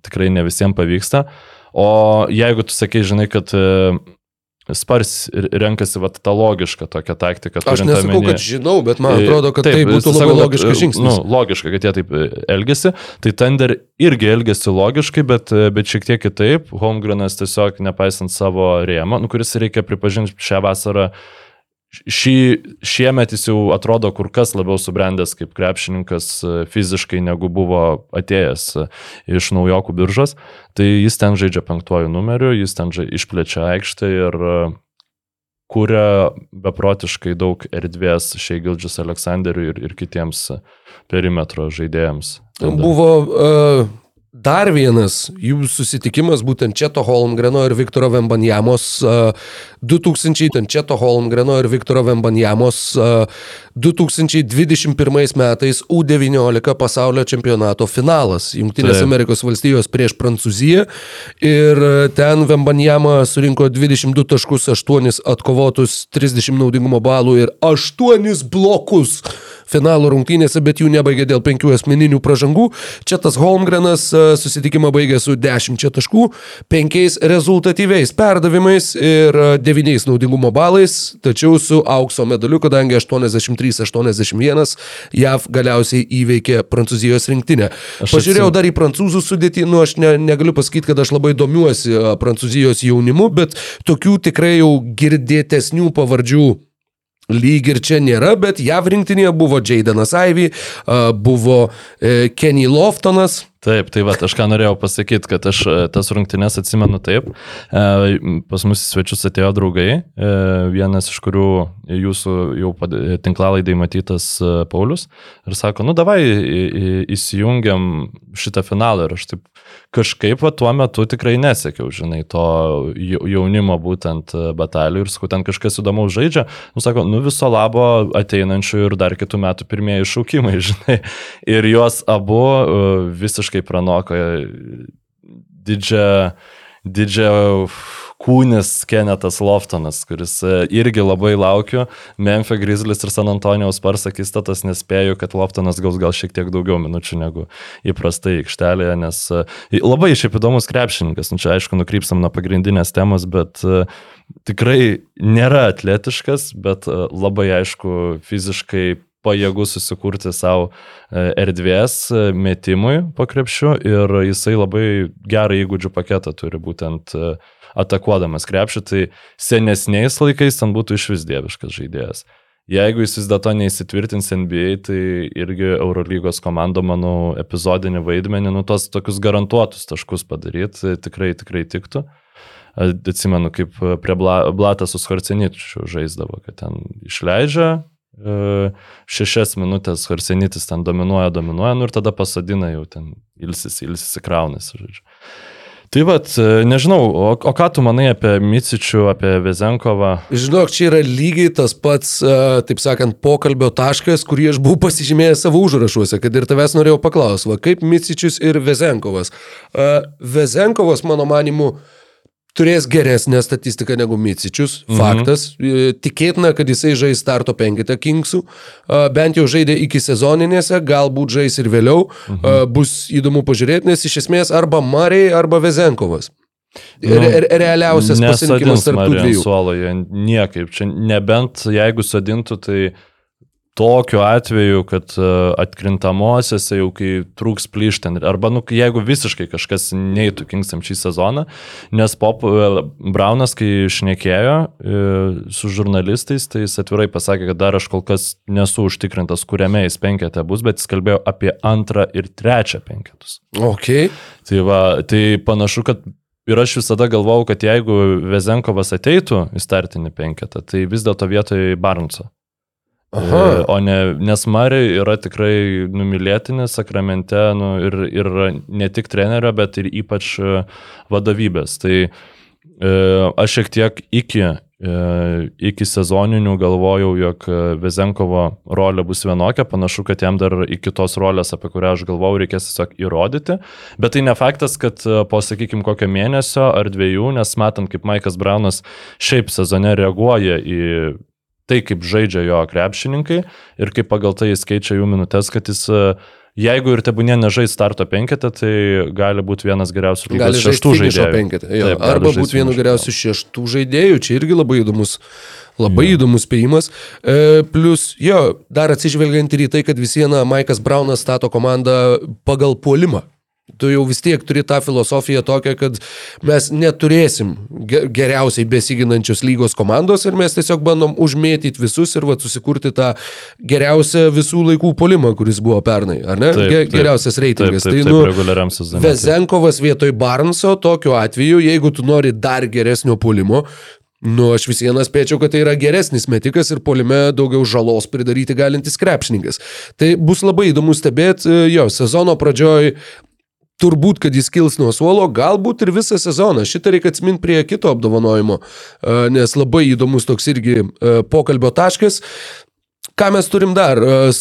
tikrai ne visiems pavyksta. O jeigu tu sakai, žinai, kad e, Spars renkasi vat, tą logišką tokią taktiką. Aš nesakau, omeny- kad žinau, bet man Tai- atrodo, kad taip, tai būtų labai kad, logiškas žingsnis. Nu, logiška, kad jie taip e, elgesi. Tai Thunder irgi elgesi logiškai, bet, e, bet šiek tiek kitaip. Holmgrenas tiesiog, nepaisant savo rėmo, nu, kuris reikia pripažinti šią vasarą, šį, šiemet jis jau atrodo kur kas labiau subrendęs kaip krepšininkas e, fiziškai, negu buvo atėjęs e, iš naujokų biržos. Tai jis ten žaidžia penktuoju numeriu, jis ten išplečia aikštę ir e, kuria beprotiškai daug erdvės šiai Gildžius Aleksanderiui ir, ir kitiems perimetro žaidėjams. Tada. Buvo uh, dar vienas jų susitikimas, būtent Četo Holmgreno ir Viktoro Vembanjamos 2000, ten Četo Holmgreno ir Viktoro Vembanjamos 2021 metais U19 pasaulio čempionato finalas. Junktinės Taip. Amerikos valstijos prieš Prancūziją. Ir ten Vembanjama surinko 22 taškus, 8 atkovotus, 30 naudingumo balų ir 8 blokus finalo rungtynėse, bet jų nebaigė dėl penkių asmeninių pražangų. Čia tas Holmgrenas e, susitikimą baigė su 10 taškų, 5 rezultatyviais perdavimais ir 9 naudingumo balais, tačiau su aukso medaliu, kadangi 83-81 JAV galiausiai įveikė Prancūzijos rinktinę. Aš Pažiūrėjau atsim- dar į prancūzų sudėtį, nu aš ne, negaliu pasakyti, kad aš labai domiuosi a, prancūzijos jaunimu, bet tokių tikrai jau girdėtesnių pavardžių lyg ir čia nėra, bet JAV rinktinėje buvo Jaydenas Ivy, buvo e, Kenny Loftonas. Taip, tai va, aš ką norėjau pasakyti, kad aš e, tas rungtynes atsimenu taip. E, Pas mus į svečius atėjo draugai, e, vienas iš kurių jūsų jau tinklalaidai matytas Paulius. Ir sako, nu davai įsijungiam šitą finalą. Ir aš taip kažkaip va, tuo metu tikrai nesekiau, žinai, to jau- jaunimo būtent batalijų. Ir sakau, ten kažkas įdomaus žaidžia. Nu sako, nu viso labo ateinančių ir dar kitų metų pirmieji šaukimai, žinai. Ir juos abu e, visiškai pranoko didžią, didžią kūnis Kenetas Loftonas, kuris e, irgi labai laukiu. Memphis Grizzlies ir San Antonijaus Spars akistatas nespėju, kad Loftonas gaus gal šiek tiek daugiau minučių negu įprastai aikštelėje, nes e, labai šiaip įdomus krepšininkas. Nu, čia aišku, nukrypsam nuo pagrindinės temos, bet e, tikrai nėra atletiškas, bet labai aišku fiziškai pajėgus susikurti savo e, erdvės e, metimui po krepšiu ir jisai labai gerą įgūdžių paketą turi būtent e, atakuodamas krepšį, tai senesniais laikais ten būtų iš vis dieviškas žaidėjas. Jeigu jis vis dėlto neįsitvirtins NBA, tai irgi Eurolygos komanda, manau, epizodinį vaidmenį, nu tos tokius garantuotus taškus padaryti, tikrai, tikrai tiktų. Atsimenu, kaip prie Bla- Blatas su Skorceničiu žaisdavo, kad ten išleidžia šešias minutės Harsenitis ten dominuoja, dominuoja, nu ir tada pasadina jau ten ilsis, ilsis žodžiu. Tai vad, nežinau, o, o ką tu manai apie Micičių, apie Vezenkovą? Žinok, čia yra lygiai tas pats, a, taip sakant, pokalbio taškas, kurį aš buvau pasižymėjęs savo užrašuose, kad ir tavęs norėjau paklausti, va, kaip Micičius ir Vezenkovas. A, Vezenkovas, mano manimu, turės geresnę statistiką negu Micičius, faktas. E, Tikėtina, kad jisai žais starto penketą Kingsų, A, bent jau žaidė iki sezoninėse, galbūt žais ir vėliau. A, Bus įdomu pažiūrėti, nes iš esmės arba Mariai, arba Vezenkovas. Nu, Re, re, realiausias pasirinkimas tarp tų dviejų. Suoloje niekaip. Čia nebent jeigu sodintų, tai tokiu atveju, kad e, atkrintamosiose jau kai trūks plyšten, arba nu, jeigu visiškai kažkas neįtų Kingsam šį sezoną, nes Pop e, Braunas, kai šnekėjo e, su žurnalistais, tai jis atvirai pasakė, kad dar aš kol kas nesu užtikrintas, kuriame jis penketė bus, bet jis kalbėjo apie antrą ir trečią penketus. Okay. Tai, va, tai panašu, kad ir aš visada galvau, kad jeigu Vezenkovas ateitų į startinį penketą, tai vis dėlto vietoj Barnso. Aha. E, O ne, nes Mari yra tikrai numylėtinis sakramente nu, ir, ir ne tik trenerio, bet ir ypač e, vadovybės. Tai e, aš šiek tiek iki, e, iki sezoninių galvojau, jog Vezenkovo rolė bus vienokia, panašu, kad jam dar iki tos rolės, apie kurią aš galvojau, reikės tiesiog įrodyti. Bet tai ne faktas, kad e, po, sakykime, kokio mėnesio ar dviejų, nes matant, kaip Maikas Braunas šiaip sezone reaguoja į tai, kaip žaidžia jo krepšininkai ir kaip pagal tai jis keičia jų minutės, kad jis, e, jeigu ir tebūnė nežais starto penketą, tai gali būti vienas geriausių Gali lygos žaisti šeštų žaidėjų. penketą. Jo, Taip, gali arba būti vienu geriausių šeštų žaidėjų. Čia irgi labai įdomus. Labai jo. įdomus spėjimas. E, plus, jo, dar atsižvelgiant ir į tai, kad vis viena Maikas Braunas stato komandą pagal puolimą. Tu jau vis tiek turi tą filosofiją tokią, kad mes neturėsim ge- geriausiai besiginančios lygos komandos ir mes tiesiog bandom užmėtyti visus ir va, susikurti tą geriausią visų laikų polimą, kuris buvo pernai, ar ne? Taip, taip. Geriausias reitingas. Taip, taip, tai, taip, nu, reguliariam sezonui. Vezenkovas vietoj Barnso, tokiu atveju, jeigu tu nori dar geresnio pulimo, nu aš vis vieną spėčiau, kad tai yra geresnis metikas ir polime daugiau žalos pridaryti galintis krepšininkas. Tai bus labai įdomu stebėti, jo, sezono pradžioj turbūt, kad jis kils nuo suolo, galbūt ir visą sezoną. Šitą reikia atsiminti prie kito apdovanojimo, e, nes labai įdomus toks irgi e, pokalbio taškas. Ką mes turim dar? E,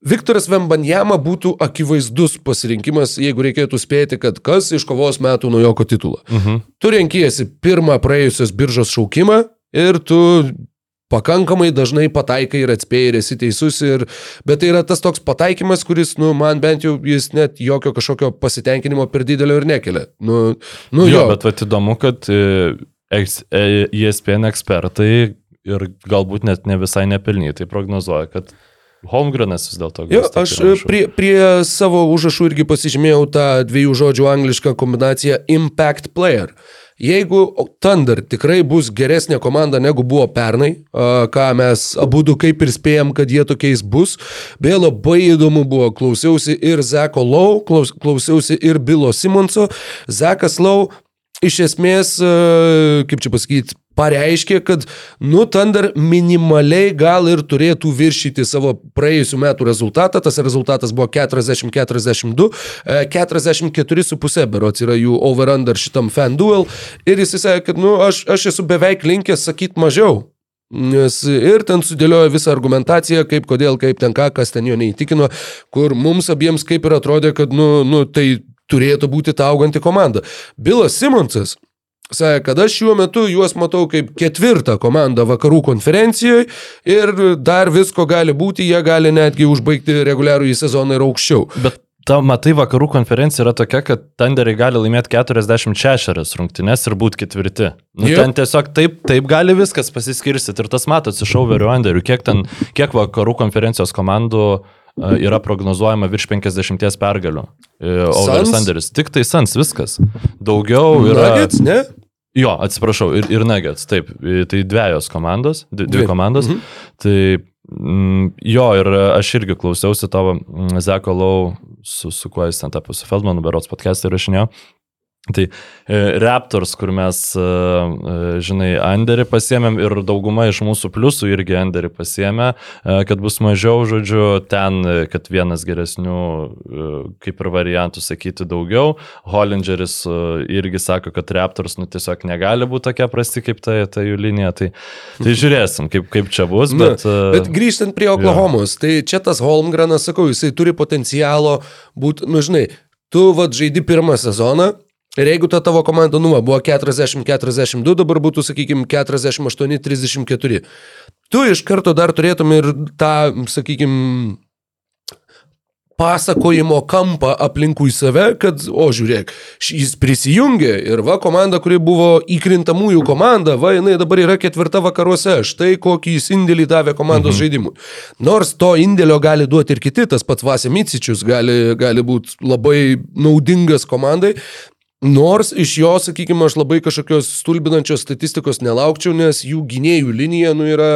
Viktoras Vembanjama būtų akivaizdus pasirinkimas, jeigu reikėtų spėti, kad kas iškovos metų naujoko titulą. Mhm. Tu renkiesi pirmą praėjusios biržos šaukimą ir tu pakankamai dažnai pataikai ir atspėjai ir esi teisus, ir, bet tai yra tas toks pataikymas, kuris, nu, man bent jau jis net jokio kažkokio pasitenkinimo per didelio ir nekelia. Nu, nu Jo, jo, bet vat įdomu, kad e, ex- e, ESPN ekspertai ir galbūt net ne visai nepelnytai prognozuoja, kad Holmgrenas vis dėlto Jo, gaus tokį aš viršų. prie, prie savo užrašų irgi pasižymėjau tą dviejų žodžių anglišką kombinaciją Impact Player. Jeigu Thunder tikrai bus geresnė komanda negu buvo pernai, ką mes abu du kaip ir spėjom, kad jie tokiais bus, beje labai įdomu buvo, klausiausi ir Zeko Lau, klaus, klausiausi ir Bilo Simonso. Zekas Lau iš esmės, kaip čia pasakyti, pareiškė, kad, nu, Thunder minimaliai gal ir turėtų viršyti savo praėjusių metų rezultatą. Tas rezultatas buvo 40-42, e, 44,5 berots yra jų over-under šitam fan duel. Ir jis sakė, kad, nu, aš, aš esu beveik linkęs sakyti mažiau. Nes ir ten sudėliojo visą argumentaciją, kaip, kodėl, kaip ten ką, kas ten jo neįtikino, kur mums abiems kaip ir atrodė, kad, nu, nu tai turėtų būti ta auganti komanda. Bilas Simonsas Sakė, kad aš šiuo metu juos matau kaip ketvirtą komandą vakarų konferencijoje ir dar visko gali būti, jie gali netgi užbaigti reguliarų į sezoną ir aukščiau. Bet ta, matai, vakarų konferencija yra tokia, kad Thunderiai gali laimėti 46 rungtynes ir būti ketvirti. Nu, Jo. ten tiesiog taip, taip gali viskas pasiskirstyti ir tas matosi iš overių underių, kiek, ten, kiek vakarų konferencijos komandų e, yra prognozuojama virš 50 pergalių. Overis Suns? Thunderis. Tik tai Sans viskas. Daugiau yra... Nuggets, ne? Jo, atsiprašau, ir, ir Nuggets, taip, i- tai dviejos komandos, dvi, dvi komandos. Mhm. Tai mm, jo, ir aš irgi klausiausi tavo mm, Zeko Lau, su, su kuo jis ten tapo, su Feldmanu, berots podcast'ą įrašinėjo. Tai e, Raptors, kur mes, e, e, žinai, Anderį pasiemėm ir dauguma iš mūsų pliusų irgi Anderį pasiemė, kad bus mažiau, žodžiu, ten, kad vienas geresnių, kaip ir variantų sakyti, daugiau. Hollingeris irgi sako, kad Raptors, nu, tiesiog negali būti tokia prasti kaip ta, ta jų linija. Tai, tai žiūrėsim, kaip, kaip čia bus, Na, bet... e, bet grįžtant prie Oklahomos, tai čia tas Holmgranas, sakau, jisai turi potencialo būti, nu žinai, tu vad žaidi pirmą sezoną. Ir jeigu ta tavo komanda, nu, va, buvo 40-42, dabar būtų, sakykime, 48-34. Tu iš karto dar turėtum ir tą, sakykime, pasakojimo kampą aplinkui save, kad, o žiūrėk, jis prisijungė ir va komanda, kuri buvo įkrintamųjų komanda, va jinai dabar yra ketvirta vakaruose, štai kokį jis indėlį davė komandos mhm. žaidimui. Nors to indėlio gali duoti ir kiti, tas pats Vasė Micičius gali, gali būti labai naudingas komandai. Nors iš jo, sakykime, aš labai kažkokios stulbinančios statistikos nelaukčiau, nes jų gynėjų linija nu, yra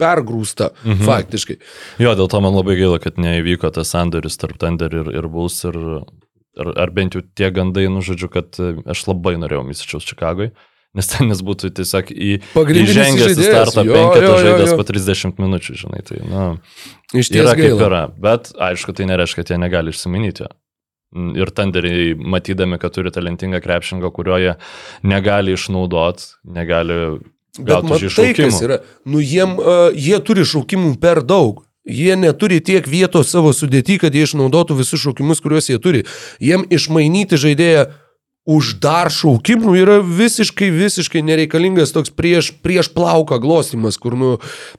pergrūsta, mhm. faktiškai. Jo, dėl to man labai gaila, kad neįvyko tas sandoris tarp Thunder ir, ir Bulls ir ar, ar bent jau tie gandai, nu, žodžiu, kad aš labai norėjau Misičiaus Čikagoj, nes ten jis būtų tiesiog į, įžengęs į startą penketą žaidęs po 30 minučių, žinai, tai, na, Iš ties yra kaip gaila. yra, bet aišku, tai nereiškia, kad jie negali išsiminyti. Mm, Ir Thunderiai, matydami, kad turi talentingą krepšingą, kurio jie negali išnaudoti, negali gauti kas iššaukimą. yra, nu jiem, uh, jie turi šaukimų per daug. Jie neturi tiek vietos savo sudėti, kad jie išnaudotų visus šaukimus, kuriuos jie turi. Jiem išmainyti žaidėją už dar šaukimų yra visiškai, visiškai nereikalingas toks prieš, prieš plauką glostimas, kur, nu,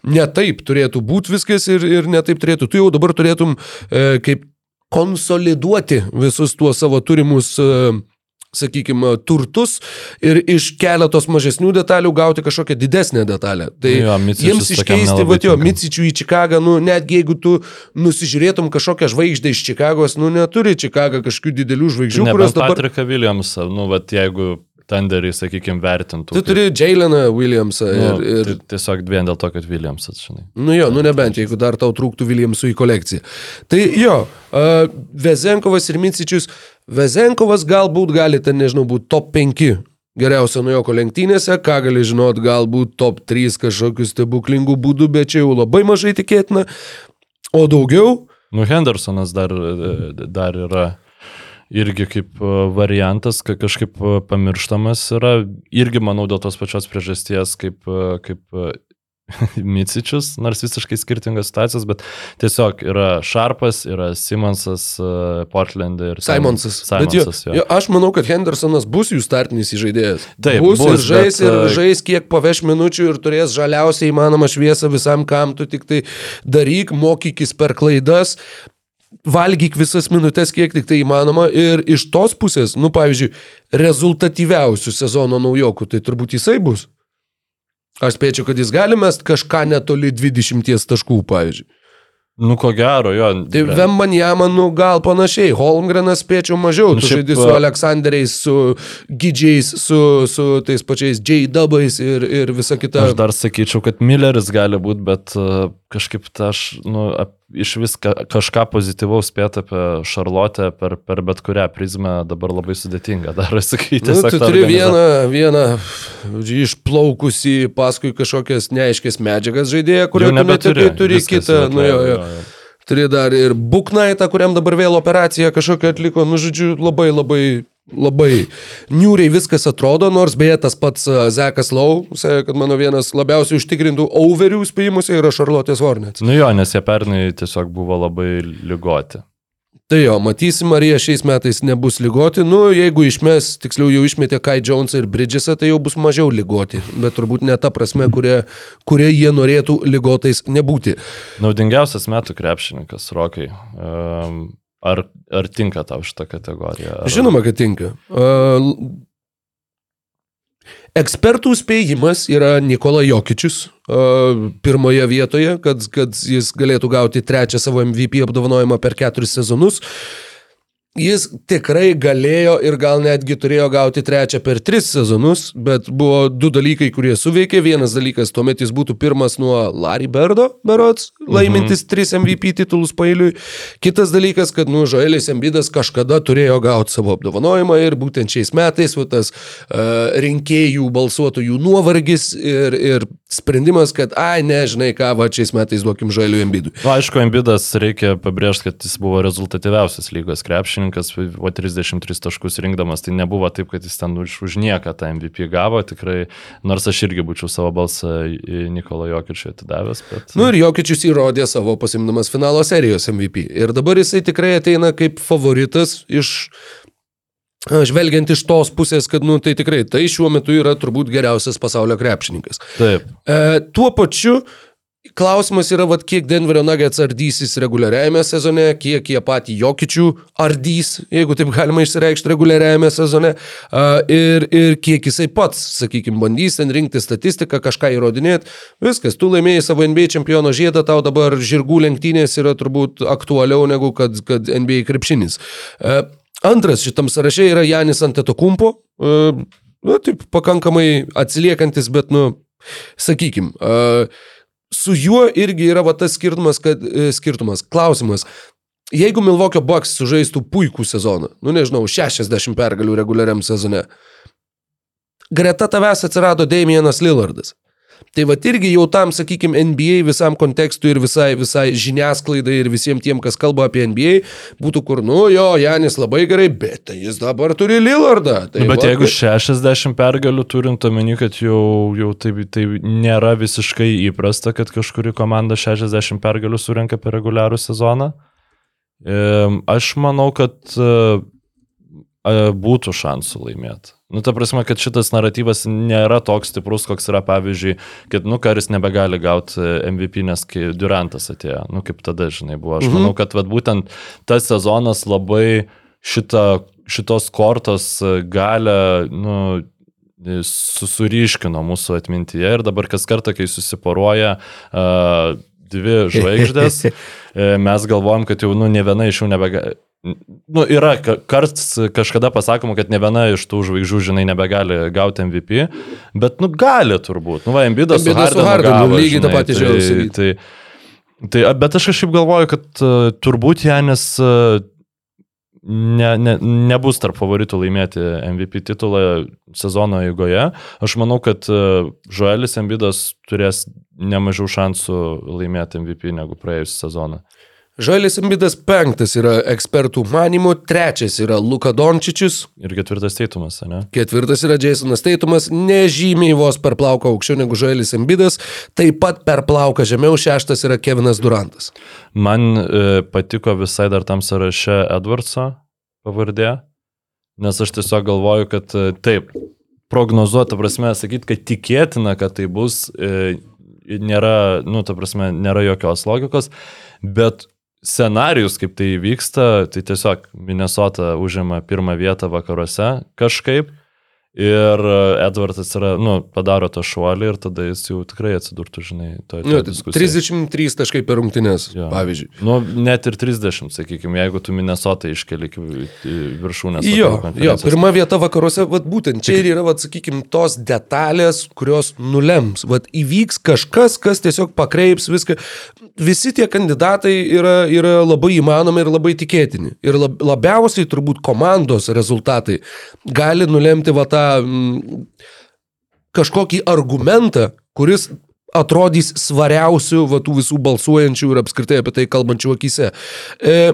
ne taip turėtų būti viskas ir, ir ne taip turėtų. Tu jau dabar turėtum e, kaip konsoliduoti visus tuos savo turimus e, sakykime, turtus ir iš keletos mažesnių detalių gauti kažkokią didesnę detalę. Tai Jo, jiems iškeisti, va, jo. Micičių į Čikagą, nu, netgi jeigu tu nusižiūrėtum kažkokią žvaigždę iš Čikagos, nu, neturi Čikaga kažkokių didelių žvaigždžių, Ne, kurios dabar... Patriką Williamsą, nu, bet jeigu Thunderį, sakykime, vertintų. Tu turi Jaileną Williamsą Nu, ir, ir tai Tiesiog vien dėl to, kad Williamsas, žinai. Nu jo, nu nebent, jeigu dar tau trūktų Williamsų į kolekciją. Tai jo, uh, Vezenkovas ir Micičius. Vezenkovas galbūt gali ten, nežinau, būti top 5 geriausio nuojoko lenktynėse, ką gali žinot, galbūt top 3 kažkokiu stebuklingu būdu, bet čia jau labai mažai tikėtina. O daugiau, Nu, Hendersonas dar, dar yra, irgi kaip e, variantas, kad kažkaip e, pamirštamas yra, irgi manau dėl tos pačios priežasties kaip, e, kaip Micičius, nors visiškai skirtingos situacijos, bet tiesiog yra Šarpas, yra Simonsas Portland'e ir Simonsas. Simonsas jo, jo. Aš manau, kad Hendersonas bus jų startinis įžaidėjas. Taip, bus, bus ir žais, bet, ir žais kiek paveš minučių ir turės žaliausiai įmanomą šviesą visam, kam tu tik tai daryk, mokykis per klaidas, valgyk visas minutės, kiek tik tai įmanoma. Ir iš tos pusės, nu, pavyzdžiui, rezultatyviausių sezono naujokų, tai turbūt jisai bus. Aš spėčiau, kad jis gali mest kažką netoli 20 taškų, pavyzdžiui. Nu, ko gero, jo. Tai Vembanjama, nu, gal panašiai. Holmgrenas spėčiau mažiau. Nu, Tu šiaip, žaidži su Aleksandriais, su Gidžiais, su, su tais pačiais J-dubais ir, ir visa kita. Aš dar sakyčiau, kad Milleris gali būti, bet uh, kažkaip ta aš, nu, ap, iš vis ka, kažką pozityvaus spėti apie Šarlotę per, per bet kurią prizmę dabar labai sudėtinga. Dar sakyti, Nu, tu turi vieną, vieną išplaukusi paskui kažkokias neaiškės medžiagas žaidėją, kurio nebeturi, turi Viskas kitą. Nu, jo, jo. jo, jo. Turi dar ir Buknaitą, kuriam dabar vėl operaciją kažkokią atliko. Nu, žodžiu, labai labai labai niūriai viskas atrodo, nors beje tas pats uh, Zekas Lau, sakė, kad mano vienas labiausiai užtikrintų overių spėjimuose yra Charlotte's Hornets. Nu jo, nes jie pernai tiesiog buvo labai lygoti. Tai jo, matysim, ar jie šiais metais nebus lygoti. Nu, jeigu išmes, tiksliau jau išmetė Kai Jonesą ir Bridgesą, tai jau bus mažiau lygoti. Bet turbūt ne ta prasme, kurie, kurie jie norėtų lygotais nebūti. Naudingiausias metų krepšininkas, Rokai. Um, ar, ar tinka tau šitą kategoriją? Ar... Žinoma, kad tinka. Uh, Ekspertų spėjimas yra Nikola Jokičius uh, pirmoje vietoje, kad, kad jis galėtų gauti trečią savo MVP apdovanojimą per keturis sezonus. Jis tikrai galėjo ir gal netgi turėjo gauti trečią per tris sezonus, bet buvo du dalykai, kurie suveikė. Vienas dalykas, tuomet jis būtų pirmas nuo Larry Berdo, berots, laimintis mhm. tris MVP titulus pailiui. Kitas dalykas, kad, nu, Žoelis Embidas kažkada turėjo gauti savo apdovanojimą ir būtent šiais metais va, tas uh, rinkėjų balsuotojų nuovargis ir, ir sprendimas, kad, ai, nežinai ką, va, šiais metais duokim Žoeliui Embidui. Na, aišku, Embidas reikia pabrėžti, kad jis buvo rezultatyviausias lygos krepšininkas, o 33 taškus rinkdamas, tai nebuvo taip, kad jis ten už, už nieką tą MVP gavo, tikrai, nors aš irgi būčiau savo balsą Nikolo Jokičių atidavęs. Bet... Nu ir Jokičius įrodė savo pasimdamas finalo serijos MVP. Ir dabar jisai tikrai ateina kaip favoritas iš Žvelgiant iš tos pusės, kad, nu, tai tikrai, tai šiuo metu yra turbūt geriausias pasaulio krepšininkas. Taip. E, tuo pačiu, klausimas yra, vat, kiek Denverio Nuggets ardysis reguliariajame sezone, kiek jie patį Jokičių ardys, jeigu taip galima išsireikšti reguliariajame sezone, ir, ir kiek jisai pats, sakykime, bandys ten rinkti statistiką, kažką įrodinėti. Viskas, tu laimėjai savo NBA čempiono žiedą, tau dabar žirgų lenktynės yra turbūt aktualiau negu kad, kad NBA krepšinis. Antras šitam sąraše yra Janis Antetokumpo, nu, taip pakankamai atsiliekantis, bet, nu, sakykim, su juo irgi yra va tas skirtumas, kad, skirtumas, klausimas. Jeigu Milvokio Bucks sužaistų puikų sezoną, nu nežinau, 60 pergalių reguliariam sezone, greta tavęs atsirado Damienas Lillardas. Tai va irgi jau tam, sakykime, NBA visam kontekstui ir visai, visai žiniasklaidai ir visiems tiem, kas kalba apie NBA, būtų kur, nu jo, Janis labai gerai, bet tai jis dabar turi Lillardą. Tai nu, bet va, jeigu 60 pergalių turint omeny, kad jau, jau tai, tai nėra visiškai įprasta, kad kažkuri komanda 60 pergalių surenka per reguliarų sezoną, aš manau, kad būtų šansų laimėti. Nu, ta prasme, kad šitas naratyvas nėra toks stiprus, koks yra, pavyzdžiui, kad, nu, karis nebegali gauti MVP, nes kai Durantas atėjo, nu, kaip tada, žinai, buvo. Aš mhm. manau, kad vat, būtent tas sezonas labai šitą, šitos kortos galę, nu, susuriškino mūsų atmintyje ir dabar kas kartą, kai susiporuoja uh, dvi žvaigždės, mes galvojam, kad jau, nu, ne viena iš jų nebegali Nu, yra karts kažkada pasakoma, kad ne viena iš tų žvaigždžių, žinai, nebegali gauti MVP, bet, nu, gali turbūt. Nu, va, Embidas su Hardenu, Hardenu lygiai tą patį tai, žiauriai. tai, tai, bet aš kažkaip galvoju, kad uh, turbūt Janis uh, ne, ne, nebus tarp favoritų laimėti MVP titulą sezono eigoje. Aš manau, kad uh, Joelis Embidas turės nemažiau šansų laimėti MVP negu praėjusią sezoną. Žalis Ambidas penktas yra ekspertų manimų, trečias yra Luka Dončičius, Ir ketvirtas teitumas, ne? ketvirtas yra Jasonas Teitumas, nežymiai vos per plauką aukščiau negu Žalis Ambidas, taip pat per plauką žemiau, šeštas yra Kevinas Durantas. Man e, patiko visai dar tam sąraše Edwardso pavardė, nes aš tiesiog galvoju, kad e, taip, prognozuota prasme, sakyti, kad tikėtina, kad tai bus, e, nėra, nu, ta prasme, nėra jokios logikos, bet scenarius, kaip tai vyksta, tai tiesiog Minnesota užima pirmą vietą vakaruose kažkaip. Ir e, Edvardas yra, nu, padaro tą šuolį ir tada jis jau tikrai atsidurtų, žinai, toje Nu, diskusijoje. 33 taškai per rungtynės, Jo. pavyzdžiui. Nu, net ir 30, sakykime, jeigu tu Minnesota iškeli viršūnės. Jo, jo, pirma vieta vakaruose, vat, būtent čia ir yra, vat, sakykime, tos detalės, kurios nulems. Vat, įvyks kažkas, kas tiesiog pakreips viską. Visi tie kandidatai yra, yra labai įmanomi ir labai tikėtini. Ir lab, labiausiai turbūt komandos rezultatai gali nulemti va, tą mm, kažkokį argumentą, kuris atrodys svariausių va, tų visų balsuojančių ir apskritai apie tai kalbančių akise. E,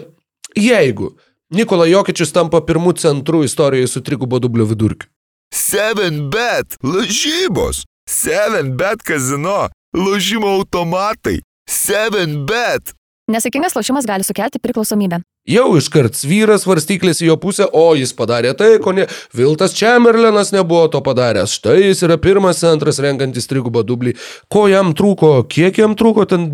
jeigu Nikola Jokičius tampa pirmų centrų istorijoje su trigubo dublio vidurkiu. 7bet lažybos. 7bet kazino. Lošimo automatai. 7bet. Nesėkmingas lošimas gali sukelti priklausomybę. Jau iškart vyras varstyklės į jo pusę, o jis padarė tai, ko ne. Viltas Čemerlenas nebuvo to padaręs. Štai jis yra pirmas centras renkantis trigubą dublį. Ko jam trūko, kiek jam trūko, ten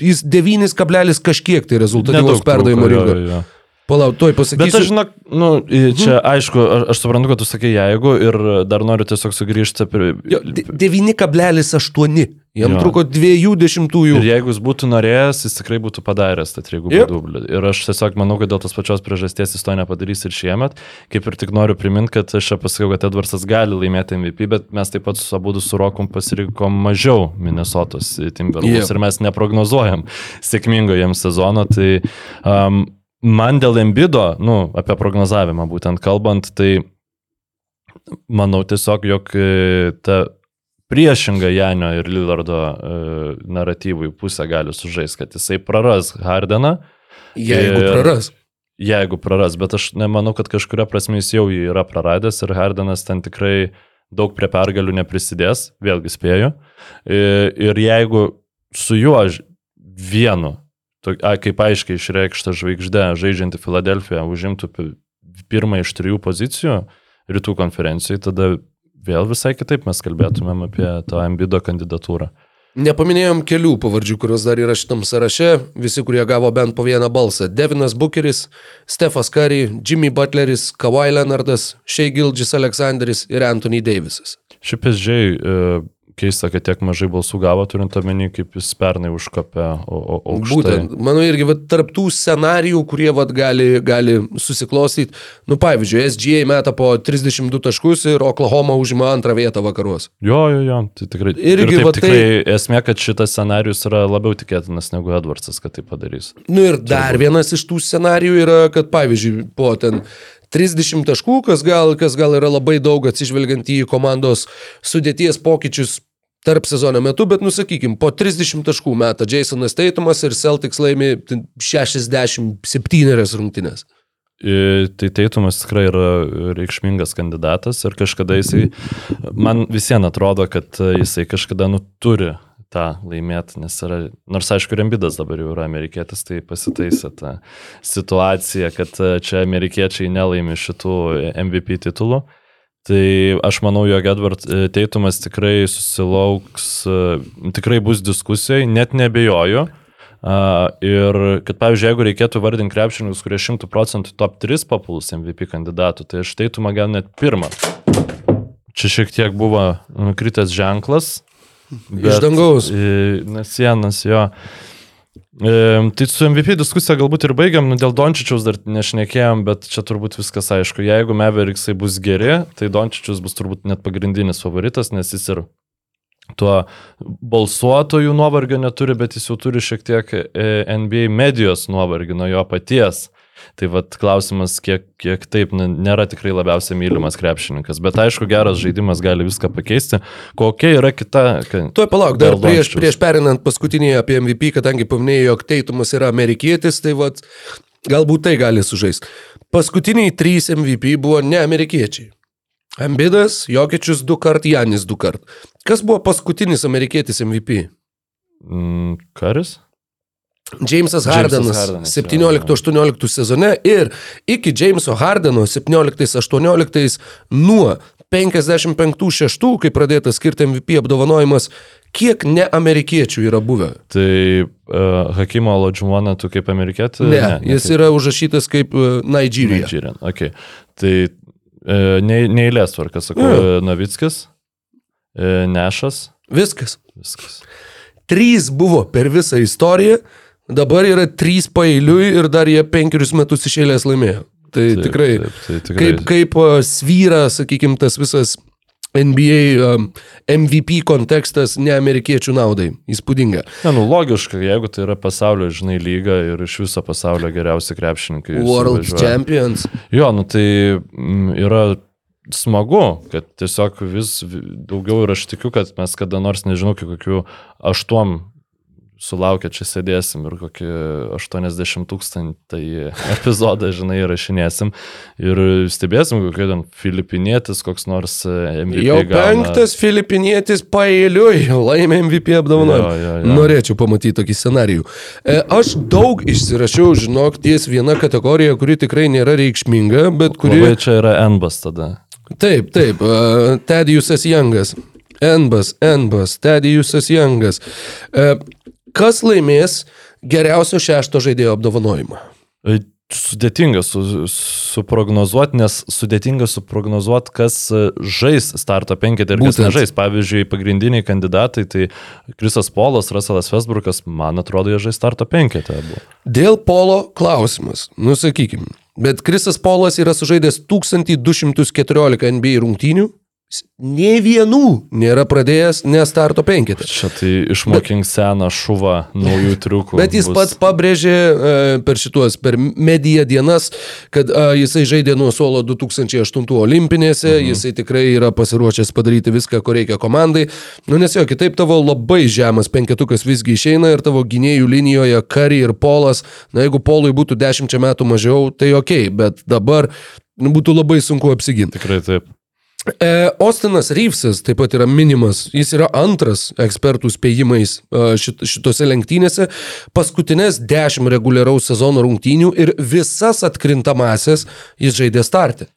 jis 9 kablelis kažkiek tai rezultatyvaus Nedaug perdavimo trūko, jo, rinko. jo, jo. Palauk, tuoj Bet aš pasakysiu. žinok, nu, į- čia aišku, aš, aš suprantu, kad tu sakai jeigu ir dar noriu tiesiog sugrįžti prie... Jo, de- 9,8. Jam Jo. trūko 20. Ir jeigu jis būtų norėjęs, jis tikrai būtų padaręs tą trigubą Yep. dublį. Ir aš tiesiog manau, kad dėl tos pačios priežasties jis to nepadarys ir šiemet. Kaip ir tik noriu priminti, kad aš čia pasakiau, kad Edvardsas gali laimėti MVP, bet mes taip pat su abu su Rokom pasirinkom mažiau Minnesotos Timberwolves Yep. ir mes neprognozuojam sėkmingo jiems sezono. Tai um, man dėl Embido, nu, apie prognozavimą būtent kalbant, tai manau tiesiog, jog e, ta priešinga Janio ir Lillardo e, naratyvui pusę gali sužaisti, kad jisai praras Hardeną, Jeigu Ir- praras. jeigu praras, bet aš nemanau, kad kažkuria prasme jis jau jį yra praradęs ir Hardenas ten tikrai daug prie pergalių neprisidės, vėlgi spėju. E, Ir jeigu su juo vienu, to- a, kaip aiškiai išreikšta žvaigždė, žaidžianti Filadelfiją, užimtų pi- pirmą iš trijų pozicijų rytų konferencijai, tada vėl visai kitaip mes kalbėtumėm apie tą Ambido kandidatūrą. Nepaminėjom kelių pavardžių, kurios dar yra šitam sąraše, visi, kurie gavo bent po vieną balsą. Devinas Bucheris, Stefas Curry, Jimmy Butleris, Kawhi Leonardas, Shea Gilgis Alexanderis ir Anthony Davisas. Šiaip SG e, keista, kad tiek mažai balsų gavo, turint omeny, kaip jis pernai užkopė aukštai. Būtent, manau, irgi vat, tarptų scenarijų, kurie vat, gali, gali susiklostyti, nu pavyzdžiui, SGA meta po 32 taškus ir Oklahoma užima antrą vietą vakaruos. Jo, jo, jo, tai tikrai. Irgi ir taip, va tai- tikrai esmė, kad šitas scenarius yra labiau tikėtinas negu Edvardsas, kad tai padarys. Nu ir dar vienas iš tų scenarijų yra, kad pavyzdžiui, po ten 30 taškų, kas gal, kas gal yra labai daug atsižvelgiant į komandos sudėties pokyčius tarp sezono metu, bet nusakykim, po 30 taškų metą Jasonas Teitumas ir Celtics laimi ten 67 rungtynės. I, Tai Teitumas tikrai yra reikšmingas kandidatas ir kažkada jisai, man visiems atrodo, kad jisai kažkada nu turi tą laimėti, nes yra, nors aišku, Rembidas dabar jau yra amerikietis, tai pasitaisė tą situaciją, kad čia amerikiečiai nelaimi šitų MVP titulų. Tai aš manau, jog Edward e, Teitumas tikrai susilauks, e, tikrai bus diskusijai, net nebejoju. Uh, ir kad, pavyzdžiui, jeigu reikėtų vardinti krepšininkus, kurie 100 procentų top 3 papuls MVP kandidatų, tai štai tu man gal net pirmą. Čia šiek tiek buvo nukritęs ženklas. Iš dangaus. e, Na, sienas, jo. E, tai su MVP diskusija galbūt ir baigiam, nu, dėl Dončičiaus dar nešnekėjom, bet čia turbūt viskas aišku. Jeigu Meveriksai bus geri, tai Dončičius bus turbūt net pagrindinis favoritas, nes jis ir tuo balsuotojų nuovargio neturi, bet jis jau turi šiek tiek e, NBA medijos nuovargį nuo jo paties Tai vad klausimas, kiek, kiek taip nėra tikrai labiausiai mylimas krepšininkas. Bet aišku, geras žaidimas gali viską pakeisti. Kokia yra kita... Tuoj palauk, dar prieš, prieš perinant paskutinį apie MVP, kadangi paminėjai, jog Teitumas yra amerikietis, tai vat, galbūt tai gali sužaisti. Paskutiniai trys MVP buvo ne amerikiečiai. Ambidas, Jokičius du kart, Janis du kart. Kas buvo paskutinis amerikietis MVP? Mm, karis? Jamesas Hardenas Hardenas, jo, 17-18 sezone ir iki Jameso Hardeno 17-18 nuo 55-6, kai pradėtas skirti MVP apdovanojimas, kiek neamerikiečių yra buvę? Tai uh, Hakimo Lodžumoną tu kaip amerikietį? Ne, ne jis yra užrašytas kaip uh, Nigerija. Nigerian. Okay. Tai uh, ne, neįlės tvarka, sakau, yeah. Navickis, uh, Nešas, Viskas. viskas. Trys buvo per visą istoriją, dabar yra trys pailiui ir dar jie penkerius metus išėlės laimėjo. Tai Taip, tikrai, taip, tai tikrai. kaip, kaip uh, svyra, sakykime, tas visas NBA um, MVP kontekstas ne amerikiečių naudai. Įspūdinga. Ne, nu logiška, jeigu tai yra pasaulio, žinai, lyga ir iš viso pasaulio geriausi krepšininkai. World suvažiuoja. Champions. Jo, nu tai mm, yra smagu, kad tiesiog vis vi- daugiau ir aš tikiu, kad mes kada nors, nežinau, kokių aštuom sulaukę čia sėdėsim ir kokį 80 tūkstantį epizodą, žinai, rašinėsim ir stebėsim, kokie ten filipinietis, koks nors e, MVP. Jau gauna. penktas filipinietis pailiui laimė MVP apdovanojimą. Norėčiau pamatyti tokį scenarijų. E, Aš daug išsirašiau, žinok, ties viena kategorija, kuri tikrai nėra reikšminga, bet kuri... Labai čia yra NBAS tada. Taip, taip, uh, Tedijusas Jangas. Enbas, Enbas, Tedijusas Jangas. Uh, kas laimės geriausio šešto žaidėjo apdovanojimą? E, Sudėtinga su, suprognozuoti, nes sudėtinga suprognozuoti, kas e, žais starto penketį ir kas Būtent. nežais. Pavyzdžiui, pagrindiniai kandidatai, tai Krisas Polas, Russellas Westbrookas, man atrodo, jie žais starto penketį. abu. Dėl polo klausimas, nusakykim. Bet Krisas Polas yra sužaidęs 1214 NBA rungtynių, nei vienų nėra pradėjęs nestarto penketą. Čia tai išmokink seną šuvą naujų triukų. Bet jis bus. pats pabrėžė e, per šituos, per mediją dienas, kad e, jisai žaidė nuo suolo 2008 olimpinėse, mhm. jisai tikrai yra pasiruošęs padaryti viską, ko reikia komandai. Nu, nes jo, kitaip tavo labai žemas penketukas visgi išeina ir tavo gynėjų linijoje Kari ir Polas, na jeigu Polui būtų 10 metų mažiau, tai ok, bet dabar nu, būtų labai sunku apsiginti. Tikrai taip. E, Ostinas Reevesas taip pat yra minimas, jis yra antras ekspertų spėjimais e, šit, šitose lenktynėse, paskutinės dešimt reguliaraus sezono rungtynių ir visas atkrintamasias jis žaidė startę.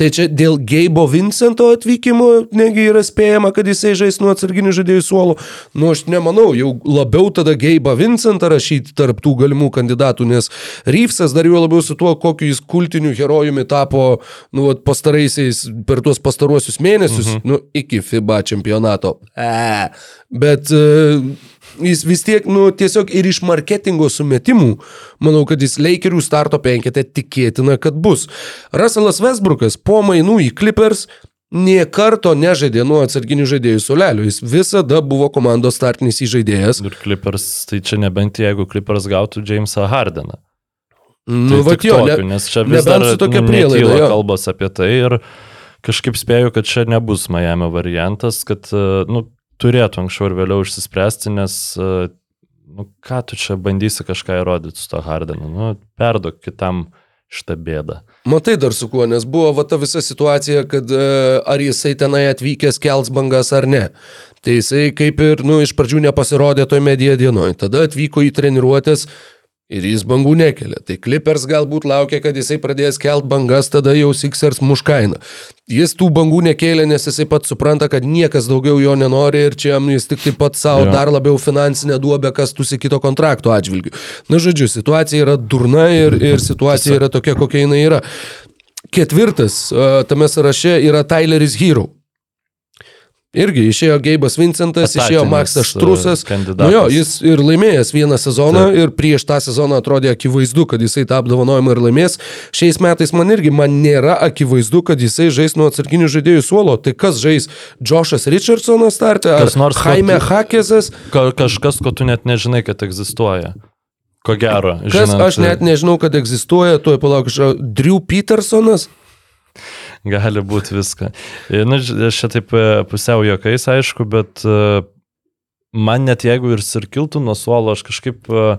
Tai čia dėl Geibo Vincento atvykimo negi yra spėjama, kad jisai žais nuo atsarginių žaidėjų suolo. Nu, aš nemanau, jau labiau tada Geibą Vincentą rašyti tarp tų galimų kandidatų, nes Reevesas dar jau labiau su tuo, kokiu jis kultiniu herojumi tapo, nu, pastaraisiais per tuos pastaruosius mėnesius, mhm. nu, iki FIBA čempionato. E, bet e, jis vis tiek, nu, tiesiog ir iš marketingo sumetimų, manau, kad jis Lakerių starto penketė tikėtina, kad bus. Russellas Westbrookas po mainų į Clippers nie karto nežaidė nuo atsarginių žaidėjų solelio, jis visada buvo komandos startinis įžaidėjas. Ir Clippers, tai čia nebent jeigu Clippers gautų Jamesą Hardeną. Nu, Tai va, jo, tokiu, ne, nes čia vis dar su tokia prielaida, jo. kalbos apie tai ir kažkaip spėju, kad čia nebus Miami variantas, kad e, nu, turėtų anksčiau ir vėliau išsispręsti, nes e, nu, ką tu čia bandysi kažką įrodyti su to Hardenu, nu, perduok kitam šitą bėdą. Matai dar su kuo, nes buvo va ta visa situacija, kad e, ar jisai tenai atvykęs kels bangas ar ne. Tai jisai kaip ir, nu, iš pradžių nepasirodė toje mediją dienoje, tada atvyko į treniruotės ir jis bangų nekelia. Tai Clippers galbūt laukia, kad jisai pradės kelt bangas, tada jau Sixers muš kainą. Jis tų bangų nekėlė, nes jisai pats supranta, kad niekas daugiau jo nenori ir čia jis tik taip pat savo Jo. dar labiau finansinę duobę kastusi kito kontrakto atžvilgiu. Na, žodžiu, situacija yra durna ir, ir situacija yra tokia, kokia jinai yra. Ketvirtas a, tame sąraše yra Tyleris Hero. Irgi išėjo Geibas Vincentas, išėjo Etatinis, Maksas Štrusas. e, kandidatas. Nu jo, jis ir laimėjęs vieną sezoną Taip. ir prieš tą sezoną atrodė akivaizdu, kad jisai tą apdovanojimą ir laimės. Šiais metais man irgi man nėra akivaizdu, kad jisai žais nuo atsarginių žaidėjų suolo. Tai kas žais? Joshas Richardsonas startė? Ar Kas nors, Jaime tu- Hakesas? Ka kažkas, ko tu net nežinai, kad egzistuoja. Ko gero. Kas, žinant, aš net nežinau, kad egzistuoja, tuoj palauk, Drew Petersonas. Gali būti viską. Na, aš čia taip e, pusiau juokais, aišku, bet e, man net jeigu ir sirkiltų nuo suolo, aš kažkaip uh,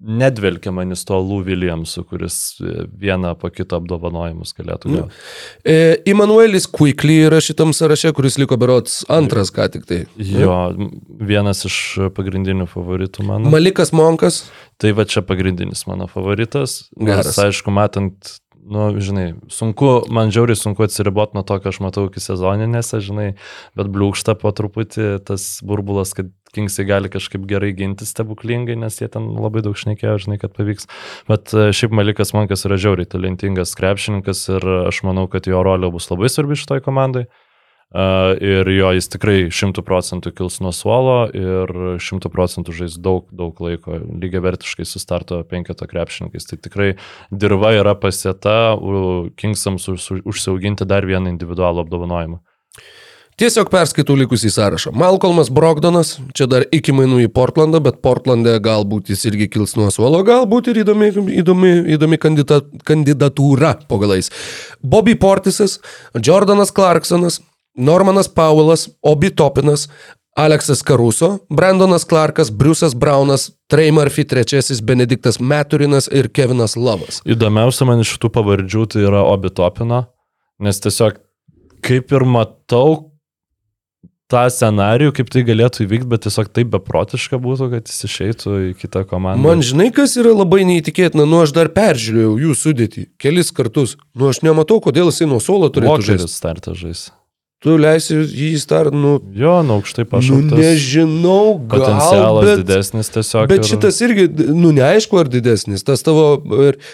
nedvelkia manis to Lou Williamsu, kuris e, vieną po kito apdovanojimus galėtų gauti. E, Immanuelis Quickly yra šitam sąraše, kuris liko berots antras ką tik tai. Jo, vienas iš pagrindinių favoritų mano. Malikas Monkas. Tai va čia pagrindinis mano favoritas. Geras. Nes, aišku, matant nu, žinai, sunku, man žiauriai sunku atsiriboti nuo to, ką aš matau iki sezoninėse, žinai, bet bliūkšta po truputį tas burbulas, kad Kingsai gali kažkaip gerai ginti stebuklingai, nes jie ten labai daug šnekėjo, žinai, kad pavyks. Bet e, šiaip Malikas Mankas yra žiauriai talentingas krepšininkas ir aš manau, kad jo rolė bus labai svarbi šitoj komandai. Ir jo jis tikrai šimtų procentų kils nuo suolo ir šimtų procentų žais daug, daug laiko lygiai vertiškai su starto penketo krepšininkais. Tai tikrai dirba yra pasieta Kingsams užsiauginti dar vieną individualų apdovanojimą. Tiesiog perskaitau likusį sąrašą. Malcolmas Brogdonas, čia dar iki mainų į Portlandą, bet Portlande galbūt jis irgi kils nuo suolo, galbūt ir įdomi, įdomi, įdomi kandida, kandidatūra po galais. Bobby Portisas, Jordanas Clarksonas, Normanas Paulas, Obi Topinas, Aleksas Karuso, Brandonas Clarkas, Briusas Braunas, Trey Murphy III, Benediktas Meturinas ir Kevinas Lavas. Įdomiausia man iš šitų pavardžių tai yra Obi Topina, nes tiesiog kaip ir matau, tą scenarijų, kaip tai galėtų įvykti, bet tiesiog taip beprotiška būtų, kad jis išeitų į kitą komandą. Man žinai, kas yra labai neįtikėtina, nu aš dar peržiūrėjau jų sudėtį kelis kartus, nu aš nematau, kodėl jisai nuo suolo turėtų žaisti. startą žaisti. Tu leisi jį start, nu... Jo, nu, aukštai pašauktas. Nu, nežinau, gal... Potencialas bet, didesnis tiesiog. Bet ir... šitas irgi, nu, neaišku, ar didesnis. Tas tavo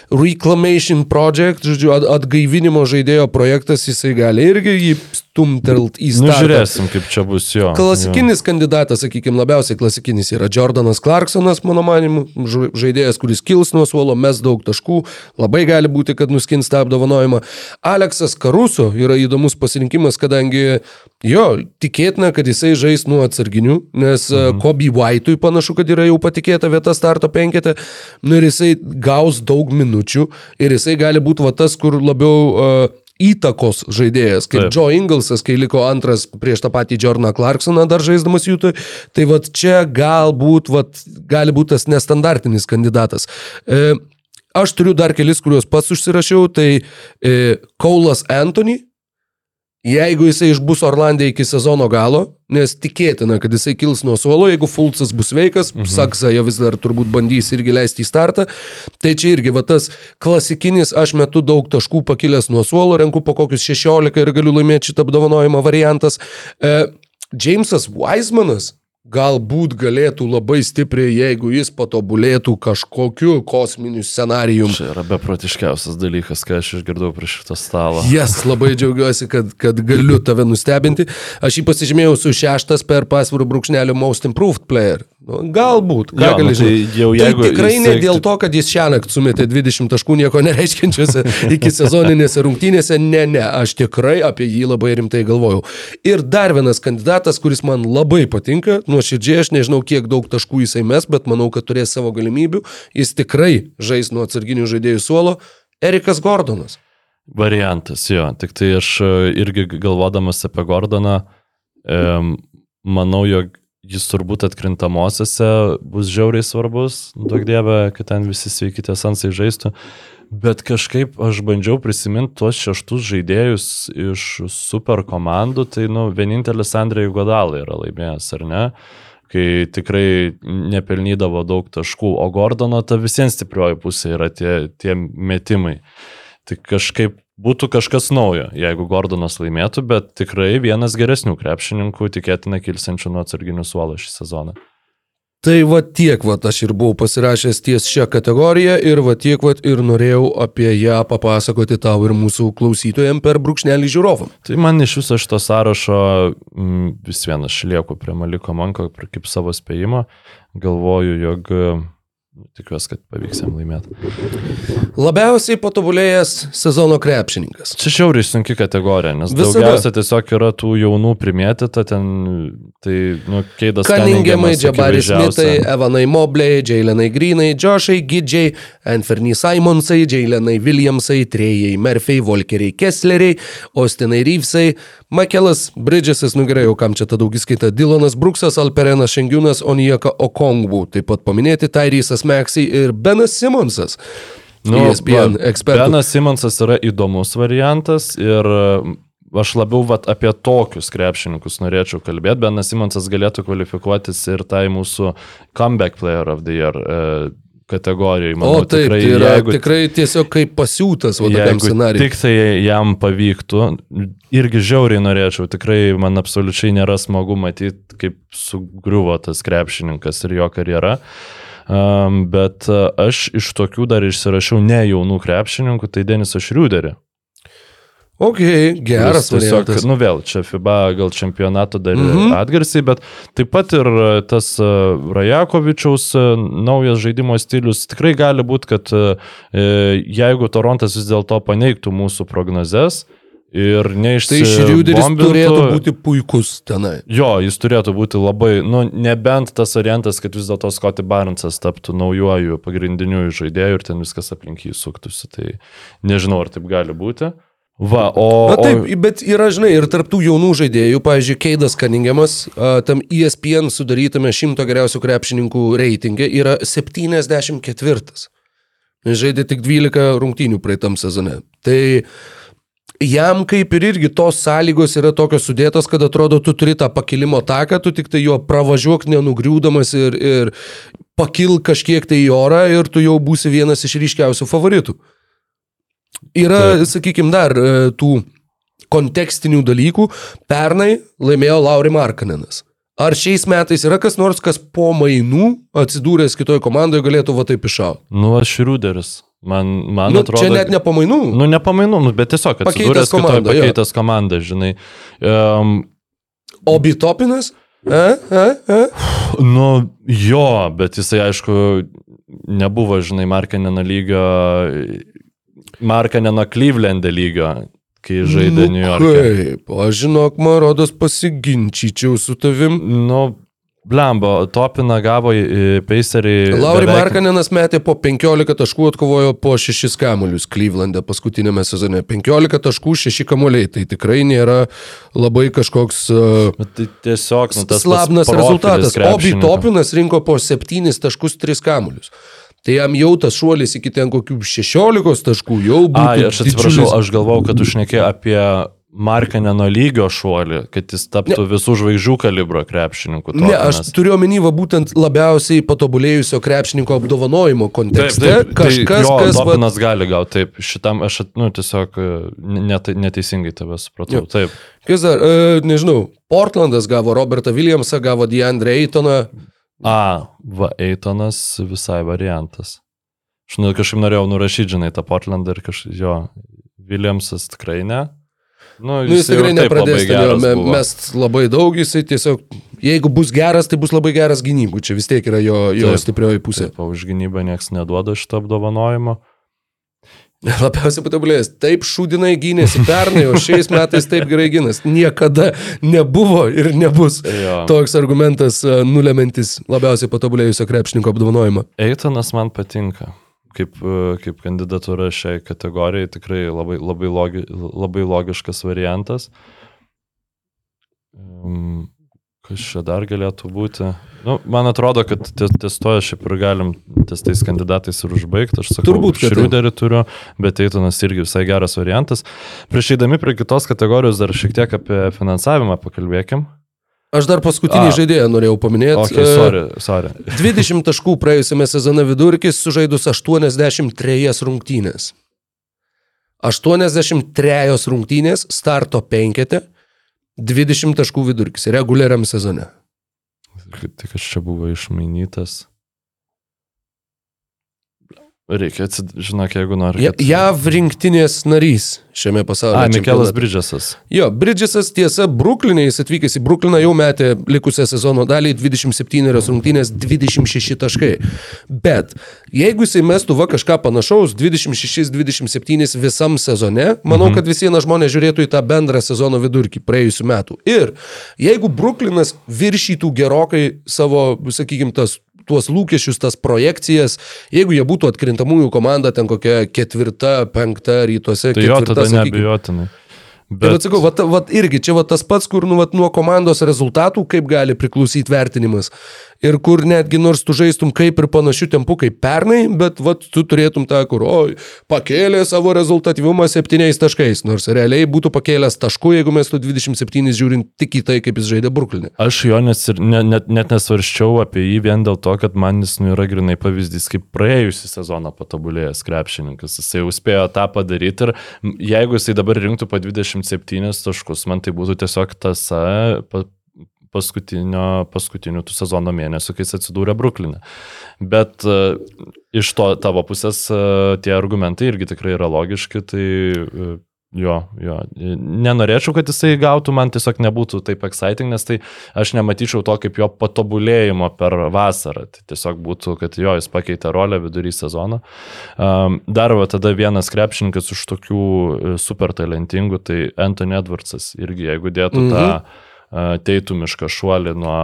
reclamation project, žodžiu, atgaivinimo žaidėjo projektas, jisai gali irgi jį stumtelt į startą. Nu, žiūrėsim, kaip čia bus jo. Klasikinis jo. kandidatas, sakykime, labiausiai klasikinis yra Jordanas Clarksonas, mano manimu, žaidėjas, kuris kils nuo suolo, mes daug taškų, labai gali būti, kad nuskins tą apdovanojimą. Aleksas Karuso yra įdomus pasirinkimas, kadangi jo, tikėtina, kad jisai žais nuo atsarginių, nes e, mhm. Kobe White'ui panašu, kad yra jau patikėta vieta starto penkete, nu ir jisai gaus daug minučių ir jisai gali būti va tas, kur labiau uh, įtakos žaidėjas, kaip Taip. Joe Inglesas, kai liko antras prieš tą patį Jordaną Clarksoną dar žaisdamas jūtui, tai vad čia galbūt vat, gali būti tas nestandartinis kandidatas. E, aš turiu dar kelis, kuriuos pats užsirašiau, tai e, Kaulas Anthony, Jeigu jisai išbus Orlandė iki sezono galo, nes tikėtina, kad jisai kils nuo suolo, jeigu Fulcas bus sveikas, mhm. Saksa jo vis dar turbūt bandys irgi leisti į startą, tai čia irgi va tas klasikinis, aš metu daug taškų pakilęs nuo suolo, renku po kokius 16 ir galiu laimėti šitą apdovanojimą variantas. E, Jamesas Weismanas galbūt galėtų labai stipriai, jeigu jis patobulėtų kažkokiu kosminiu scenarijum. Tai yra beprotiškiausias dalykas, ką aš išgirdau prieš šitą stalą. Jes, yes, labai džiaugiuosi, kad, kad galiu tave nustebinti. Aš jį pasižymėjau su šeštas per pasvarų brūkšnelio Most Improved Player. Nu, galbūt, ką jo, gali nu, žinoti. Tai, tai tikrai jis... ne dėl to, kad jis šią naktį sumetė 20 taškų nieko nereiškinčiose iki sezoninėse rungtynėse, ne, ne, aš tikrai apie jį labai rimtai galvojau. Ir dar vienas kandidatas, kuris man labai patinka, nuoširdžiai aš nežinau, kiek daug taškų jisai mes, bet manau, kad turės savo galimybių, jis tikrai žais nuo atsarginių žaidėjų suolo, Erikas Gordonas. Variantas, jo, tik tai aš e, irgi galvodamas apie Gordoną, um, manau, jog jis turbūt atkrintamosiose bus žiauriai svarbus, daug dievė, kad ten visi sveiki tie sansai žaistų. Bet kažkaip aš bandžiau prisiminti tuos šeštus žaidėjus iš super komandų, tai nu, vienintelis Andrėjų Godalai yra laimėjęs, ar ne? Kai tikrai nepelnydavo daug taškų, o Gordono ta visiems stiprioji pusė yra tie, tie metimai. Tai kažkaip būtų kažkas naujo, jeigu Gordonas laimėtų, bet tikrai vienas geresnių krepšininkų tikėtina kilsiančių nuo atsarginių suolo šį sezoną. Tai va tiek, va aš ir buvau pasirašęs ties šią kategoriją ir va tiek, va ir norėjau apie ją papasakoti tau ir mūsų klausytojams per brūkšnelį žiūrovam. Tai man iš viso šito sąrašo m, vis vienas aš lieku prie Maliko Manko kaip savo spėjimo. Galvoju, jog tikiuosi, kad pavyks jam laimėti. Labiausiai patobulėjęs sezono krepšininkas. Čia šiauriai sunki kategorija, nes Visada. daugiausia tiesiog yra tų jaunų primėtyta ten, tai, nu, Keidas Kaningiamai, akivaizdžiausia. Smithai, Evanai Mobley, Jailenai Greenai, Joshai Gidžiai, Anferny Simonsai, Jailenai Williamsai, Trejai Murphy, Volkeriai Kessleriai, Austinai Reevesai, Makelas Bridgesas, nu gerai, jau kam čia ta daugiskaita, Dylanas Bruksas, Alperenas Šengiūnas, Onieka Okongbu, taip pat paminėti Tyrysas Maxey ir Benas Simonsas. Nu, ESPN va, ekspertų. Benas Simonsas yra įdomus variantas ir aš labiau vat, apie tokius krepšininkus norėčiau kalbėti. Benas Simonsas galėtų kvalifikuotis ir tai mūsų comeback player of the year e, kategorijai. O taip, tikrai, tai yra jeigu, tikrai tiesiog kaip pasiūtas jeigu scenarijui. tik tai jam pavyktų, irgi žiauriai norėčiau, tikrai man absoliučiai nėra smagu matyti, kaip sugriuvo tas krepšininkas ir jo karjera. Um, bet uh, aš iš tokių dar išsirašiau ne jaunų krepšininkų, tai Denisą Šriuderį. Ok, geras tiesiog, variantas. nu vėl, čia FIBA gal čempionato dar mm -hmm. atgarsiai, bet taip pat ir e, tas e, Rajakovičiaus e, naujas žaidimo stilius tikrai gali būti, kad e, jeigu Torontas vis dėlto paneigtų mūsų prognozes ir Tai neišsiaiškintų... Šriuderis turėtų būti puikus tenai. Jo, jis turėtų būti labai, nu, nebent tas variantas, kad vis dėlto Scotty Barnesas taptų naujoju pagrindiniu žaidėju ir ten viskas aplink jį suktųsi. Tai nežinau, ar taip gali būti. Va, o... Na taip, bet yra, žinai, ir tarptų jaunų žaidėjų, pavyzdžiui, Keidas Kaningiamas, tam ESPN sudarytame šimto geriausių krepšininkų reitingė yra 74. Jis Žaidė tik 12 rungtynių praeitam sezone. Tai jam kaip ir irgi tos sąlygos yra tokios sudėtos, kad atrodo, tu turi tą pakilimo taką, tu tik tai juo pravažiuok nenugriūdamas ir, ir pakil kažkiek tai į orą ir tu jau būsi vienas iš ryškiausių favoritų. Yra, sakykime, dar e, tų kontekstinių dalykų. Pernai laimėjo Lauri Markanenas. Ar šiais metais yra kas nors, kas po mainų atsidūręs kitoje komandoje galėtų va taip iššauti? Nu, aš Šriuderis. Man, man Nu, atrodo... čia net ne po mainų. Nu, nepamainu, nu, bet tiesiog Pakeitęs komandą, jo. pakeitęs komandą, žinai. Um, O Bitopinas? E, e, e. nu, jo, bet jisai, aišku, nebuvo, žinai, Markaneno lygio, Markaneno Cleveland lygio, kai žaidė New York'e. Kaip, aš žinok, man rodos pasiginčyčiau su tavim. Nu, blembo, Topina gavo Pacerį. Lauri beveik- Markanenas metė po 15 taškų, atkovojo po 6 kamuolius Cleveland'e paskutinėme sezone. 15 taškų, 6 kamuoliai. Tai tikrai nėra labai kažkoks uh, Tai tiesiog, nu, tas slabnas rezultatas. profilis O krepšininko. Bitopinas rinko po 7 taškus 3 kamuolius. Tai jam jau tas šuolis iki ten kokių 16 taškų jau. Ai, aš atsiprašau, didžiulis. aš galvau, kad tu šnekėjai apie Markaneno lygio šuolį, kad jis taptų visų žvaigždžių kalibro krepšininkų. Ne, aš turiu omeny va būtent labiausiai patobulėjusio krepšininko apdovanojimo Taip, kontekste. taip, Kažkas, tai, jo, kas... va- gali gauti, taip, šitam aš, nu, tiesiog e, net, neteisingai tave supratau. Jo. Taip. Kas dar, e, nežinau, Portlandas gavo Robertą Williamsą, gavo DeAndre Aytoną. A, va, Eitonas visai variantas. Aš nu, kažkaip norėjau nurašyti, žinai, tą Portlandą ir kažkaip jo, Williamsas tikrai ne. Nu, Nu, jis tikrai nepradės labai ten jo geras me- buvo. mest labai daug, jisai tiesiog, jeigu bus geras, tai bus labai geras gynybų. Čia vis tiek yra jo, jo Taip, stiprioji pusė. Taip, už gynybą niekas neduoda šito apdovanojimo. Labiausiai patobulėjęs. Taip šūdinai gynėsi pernai, o šiais metais taip gerai gynės. Niekada nebuvo ir nebus Jo. toks argumentas e, nulemantis labiausiai patobulėjusio krepšininko apdovanojimą. Eitonas man patinka. Kaip, e, kaip kandidatūra šiai kategorijai tikrai labai, labai, logi, labai logiškas variantas. Kas čia dar galėtų būti? Nu, man atrodo, kad ties- to šiaip ir galim ties tais kandidatais ir užbaigti. Aš sakau, Turbūt. Šriuderį turiu, bet Eitonas irgi visai geras variantas. Prieš eidami prie kitos kategorijos dar šiek tiek apie finansavimą pakalbėkim. Aš dar paskutinį A. žaidėją norėjau paminėti. Okay, sorry, sorry. 20 taškų praėjusiame sezone vidurkis sužaidus 83 rungtynės. 83 rungtynės starto penkete, 20 taškų vidurkis reguliariam sezone. Tai kas čia buvo išmainytas. Reikia, atsid... žinok, jeigu nori. Ja, JAV rinktinės narys šiame pasaulio A, Mikelas. Bridžasas. Jo, Bridgesas tiesa, Bruklinė, jis atvykęs į Brukliną jau metė likusią sezono dalį 27 rungtynės 26 taškai. Bet jeigu jisai mestų va kažką panašaus 26-27 visam sezone, manau, mhm. kad visi na žmonės žiūrėtų į tą bendrą sezono vidurkį praėjusiu metu. Ir jeigu Bruklinas viršytų gerokai savo, sakykime, tas tuos lūkesčius, tas projekcijas, jeigu jie būtų atkrintamųjų komanda ten kokia ketvirta, penkta rytuose, Tai jo, ketvirta, tada sakykim. neabejotinai. Bet, bet sakau, vat, vat irgi čia vat tas pats, kur nu, vat, nuo komandos rezultatų kaip gali priklausyti vertinimas. Ir kur netgi nors tu žaistum kaip ir panašių tempų kaip pernai, bet vat, tu turėtum tą, kur, oi, pakėlė savo rezultatyvumą septyniais taškais, nors realiai būtų pakėlęs taškų, jeigu mes tu 27 žiūrint tik į tai, kaip jis žaidė Bruklinė. Aš jo nes ir ne, net, net nesvarščiau apie jį vien dėl to, kad man jis nu, yra grinai pavyzdys, kaip praėjusią sezoną patobulėjęs krepšininkas. Jis jau spėjo tą padaryti ir jeigu jisai dabar rinktų po 27 taškus, man tai būtų tiesiog tasa paskutinių tų sezono mėnesių, kai jis atsidūrė Bruklinė. Bet uh, iš to tavo pusės uh, tie argumentai irgi tikrai yra logiški, tai uh, Jo, jo. Nenorėčiau, kad jisai gautų, man tiesiog nebūtų taip exciting, nes tai aš nematyčiau to kaip jo patobulėjimo per vasarą. Tai tiesiog būtų, kad jo, jis pakeitė rolę vidury sezono. Dar va tada vienas krepšininkas iš tokių e, super talentingų, tai Anthony Edwardsas. Irgi jeigu dėtų mhm. tą teitumišką šuolį nuo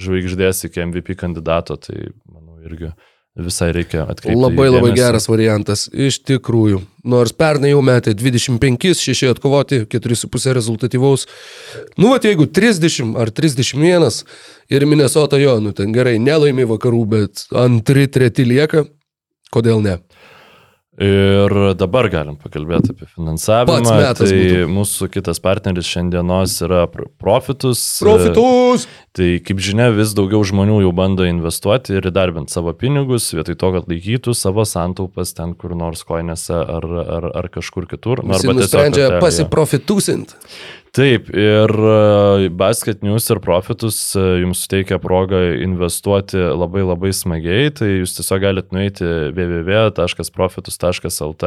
žvaigždės iki MVP kandidato, tai manau irgi visai reikia atkreipti. Labai labai geras variantas, iš tikrųjų. Nors pernai jau metė 25, 6 atkovoti, 4,5 rezultatyvaus. Nu, va, jeigu 30 ar 31 ir Minnesota jo, nu ten gerai, nelaimi vakarų, bet antri, treti lieka, kodėl ne? Ir dabar galim pakalbėti apie finansavimą. Tai būtų. mūsų kitas partneris šiandienos yra Pr- Profitus. Profitus! Tai kaip žinia, vis daugiau žmonių jau bando investuoti ir įdarbinti savo pinigus, vietoj to, kad laikytų savo santaupas ten kur nors koinėse ar, ar, ar kažkur kitur. Nu, arba tiesiog nusprendžia pasiprofitusinti. Taip, ir e, Basket News ir Profitus e, jums suteikia progą investuoti labai labai smagiai, tai jūs tiesiog galite nueiti www.profitus.lt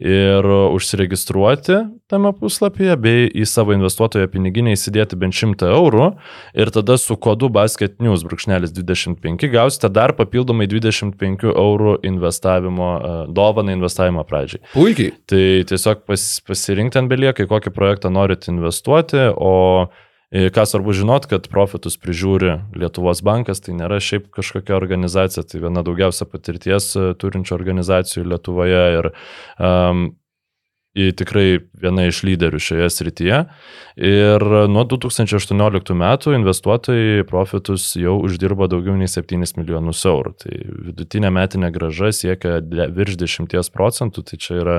ir užsiregistruoti tame puslapyje, bei į savo investuotojo piniginę įsidėti bent 100 eurų ir tada su kodu Basket News brūkšnelis 25 gausite dar papildomai 25 eurų investavimo, e, dovaną investavimo pradžiai. Puikiai. Tai tiesiog pas, pasirinkti ant belieka, kokį projektą norit investuoti, o e, ką svarbu žinot, kad profitus prižiūri Lietuvos bankas, tai nėra šiaip kažkokia organizacija, tai viena daugiausia patirties e, turinčių organizacijų Lietuvoje ir um, tikrai viena iš lyderių šioje srityje. Ir nuo 2018 metų investuotojai profitus jau uždirba daugiau nei 7 milijonus eurų. Tai vidutinė metinė graža siekia virš 10 procentų, tai čia yra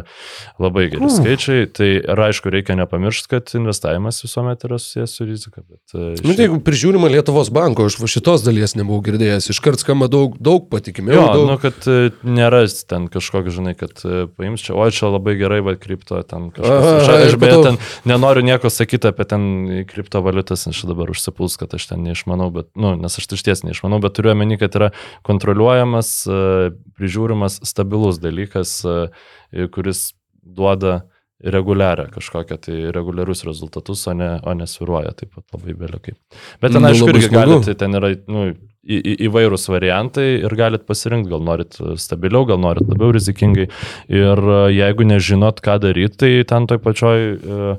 labai geri Uh. skaičiai. Tai ir aišku, reikia nepamiršti, kad investavimas visuomet yra susijęs su rizika. Bet, e, Nu, tai šiaip- jeigu prižiūrima Lietuvos banko, aš šitos dalies nebuvau girdėjęs, iškart skamba daug, daug patikimiau. Jo, daug... nu, kad e, nėra ten kažkokio, žinai, kad e, paims čia, o čia labai gerai, va, kripto, ten kažkas. Aha, Aš, aš beje, ten nenoriu nieko sakyti apie ten kriptovaliutas, čia dabar užsipuls, kad aš ten neišmanau, bet, nu, nes aš iš ties neišmanau, bet turiu omeny, kad yra kontroliuojamas, e, prižiūrimas, stabilus dalykas, e, kuris duoda reguliarią kažkokią tai reguliarius rezultatus, o ne, o nesviruoja taip pat labai vėliau kaip. Bet ten, Nu, aišku, irgi galite, ten yra nu, į, į, įvairūs variantai ir galit pasirinkti, gal norit stabiliau, gal norit labiau rizikingai. Ir e, jeigu nežinot, ką daryti, tai ten toj pačioj e,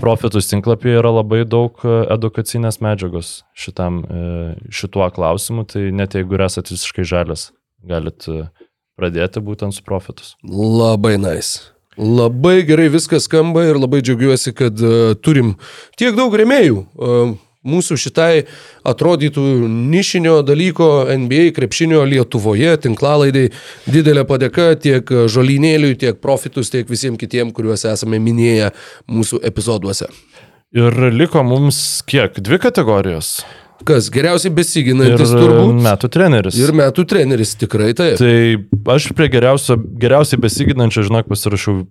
profitus tinklapyje yra labai daug e, edukacinės medžiagos šitam, šituo klausimu, tai net jeigu esate visiškai žalias, galit pradėti būtent su profitus. Labai nice. Labai gerai viskas skamba ir labai džiaugiuosi, kad uh, turim tiek daug remėjų. Uh, mūsų šitai atrodytų nišinio dalyko NBA krepšinio Lietuvoje, tinklalaidai, didelė padėka tiek žolynėliui, tiek profitus, tiek visiems kitiems, kuriuos esame minėję mūsų epizoduose. Ir liko mums kiek? Dvi kategorijos. Kas geriausiai besiginantis e, turbūt. metų treneris. Ir metų treneris, tikrai taip. Tai aš prie geriausio, geriausiai besiginančio, žinok, pasirašiau š-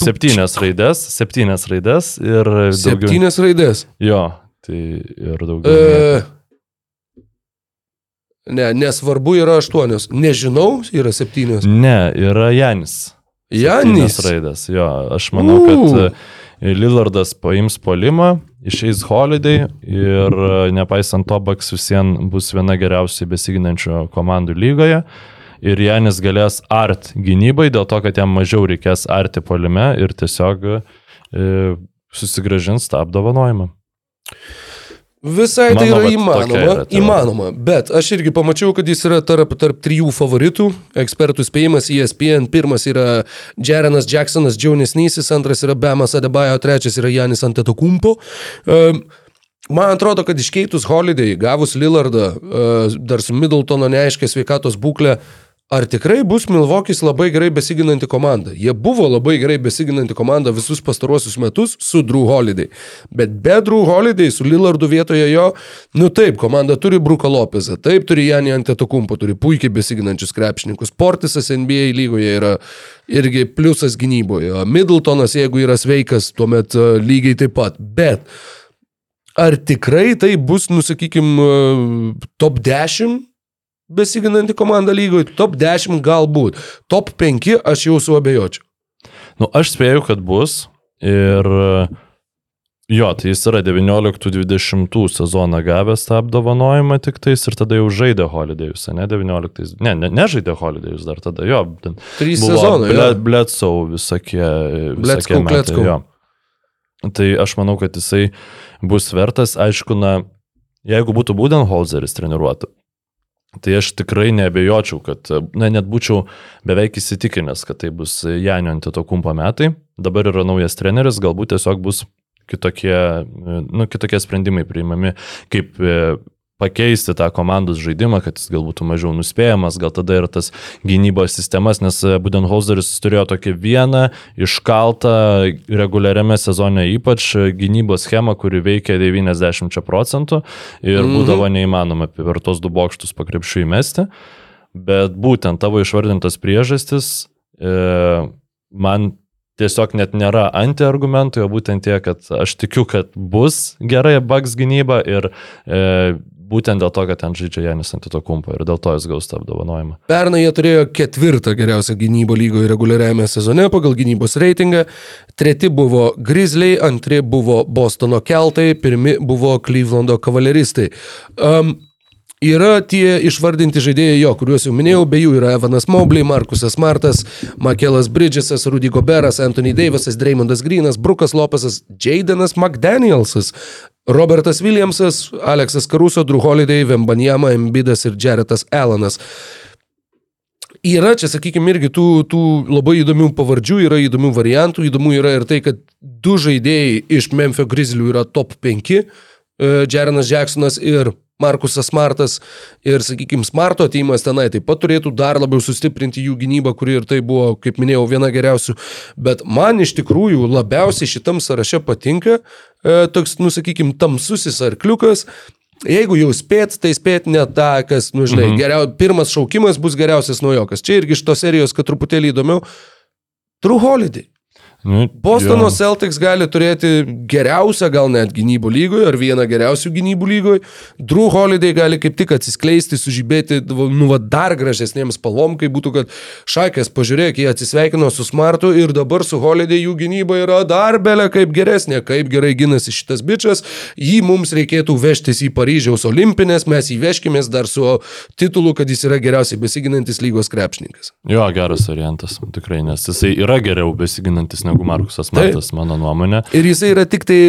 septynias raidės, septynias raidės ir daugiau. Septynės raidės. Jo, tai ir daugiau. E... Ne, nesvarbu yra aštuonios. Nežinau, yra septynios. Ne, yra Janis. Janis. Septynios Raidės, jo. Aš manau, kad e, Lillardas paims polimą, išeis Holiday ir e, nepaisant to, Baks visien bus viena geriausiai besiginančių komandų lygoje. Ir Janis galės art gynybai dėl to, kad jam mažiau reikės arti polime ir tiesiog e, susigražins tą apdovanojimą. Visai tai Mano yra vat įmanoma, yra įmanoma, bet aš irgi pamačiau, kad jis yra tarp, tarp trijų favoritų. Ekspertų spėjimas E ESPN, pirmas yra Jerenas Jacksonas, Džonis Nysis, antras yra Bemas Adebayo, trečias yra Janis Antetokumpo. Um, Man atrodo, kad iškeitus Holiday, gavus Lillardą, uh, dar su Middletono neaiškia sveikatos būklė, ar tikrai bus Milvokis labai gerai besiginanti komanda? Jie buvo labai gerai besiginanti komanda visus pastaruosius metus su Drew Holiday. Bet be Drew Holiday, su Lillardu vietoje jo, nu taip, komanda turi Bruką Lopezą, taip turi Janį Antetokumpo, turi puikiai besiginančius krepšininkus. Portisas NBA lygoje yra irgi pliusas gynyboje. Middletonas, jeigu yra sveikas, tuomet uh, lygiai taip pat. Bet Ar tikrai tai bus, nusakykim, top 10 besiginanti komanda lygoje? Top 10 galbūt. Top 5 aš jau suabejočiau. Nu, aš spėju, kad bus. Ir jo, tai jis yra 19-20 sezoną gavęs tą apdovanojimą tik tais ir tada jau žaidė Holidėjus, ne 19. Ne, ne, nežaidė Holidėjus dar tada, jo. ten Trys sezonai. Ble. Bletsau visokie. Kletskau. jo. Tai aš manau, kad jisai bus vertas, aišku, na, jeigu būtų Budenholzeris treniruotų, tai aš tikrai nebejočiau, kad, na, net būčiau beveik įsitikinęs, kad tai bus Janio Antitokumpo metai. Dabar yra naujas treneris, galbūt tiesiog bus kitokie, nu, kitokie sprendimai priimami, kaip pakeisti tą komandos žaidimą, kad jis gal būtų mažiau nuspėjamas, gal tada ir tas gynybos sistemas, nes e, Budenholzeris turėjo tokią vieną iškaltą reguliariame sezone ypač e, gynybos schemą, kuri veikia 90 procentų ir Mhm. būdavo neįmanoma per tos du bokštus pakrepšių įmesti, bet būtent tavo išvardintas priežastis e, man tiesiog net nėra antiargumentų, o būtent tie, kad aš tikiu, kad bus gerai Bugs gynyba ir e, būtent dėl to, kad ten žaidžia Janis Antitokumpo ir dėl to jis gaus tą apdovanojimą. Pernai jie turėjo ketvirtą geriausią gynybą lygoje reguliariajame sezone pagal gynybos reitingą. Treti buvo Grizzly, antri buvo Bostono keltai, pirmi buvo Clevelando kavaleristai. Um, Yra tie išvardinti žaidėjai jo, kuriuos jau minėjau, be jų yra Evanas Mobley, Markusas Martas, Makelas Bridgesas, Rudy Goberas, Anthony Davisas, Dreymondas Greenas, Brukas Lopesas, Jadenas McDanielsas, Robertas Williamsas, Aleksas Karuso, Drew Holiday, Vembanjama, Embidas ir Jaretas Alanas. Yra čia, sakykime, irgi tų, tų labai įdomių pavardžių, yra įdomių variantų, įdomu yra ir tai, kad du žaidėjai iš Memphis Grizzlių yra top 5, Jarenas Jacksonas ir Markusas Smartas ir, sakykime, Smarto ateimas tenai taip pat turėtų dar labiau sustiprinti jų gynybą, kuri ir tai buvo, kaip minėjau, viena geriausių. Bet man iš tikrųjų labiausiai šitam sąraše patinka e, toks, nu, sakykime, tamsusis arkliukas. Jeigu jau spėt, tai spėt ne tą, kas, nu, žinai, mhm. geriau, pirmas šaukimas bus geriausias naujokas. Čia irgi iš tos serijos, kad truputėlį įdomiau. True Holiday. Nu, Bostono jo. Celtics gali turėti geriausią, gal net gynybų lygoje, ar vieną geriausių gynybų lygoje. Drew Holiday gali kaip tik atsiskleisti, sužibėti, nu, va, dar gražesnėms spalvom, kai būtų, kad Šakės, pažiūrėk, jie atsisveikino su Smartu ir dabar su Holiday jų gynyba yra dar belė kaip geresnė, kaip gerai ginasi šitas bičias. Jį mums reikėtų vežtis į Paryžiaus olimpinės, mes jį veškimės dar su titulu, kad jis yra geriausiai besiginantis lygos krepšininkas. Jo, geras variantas, tikrai, nes jisai yra geriau besiginantis negu Markusas Martas, mano nuomonė. Ir jisai yra tik tai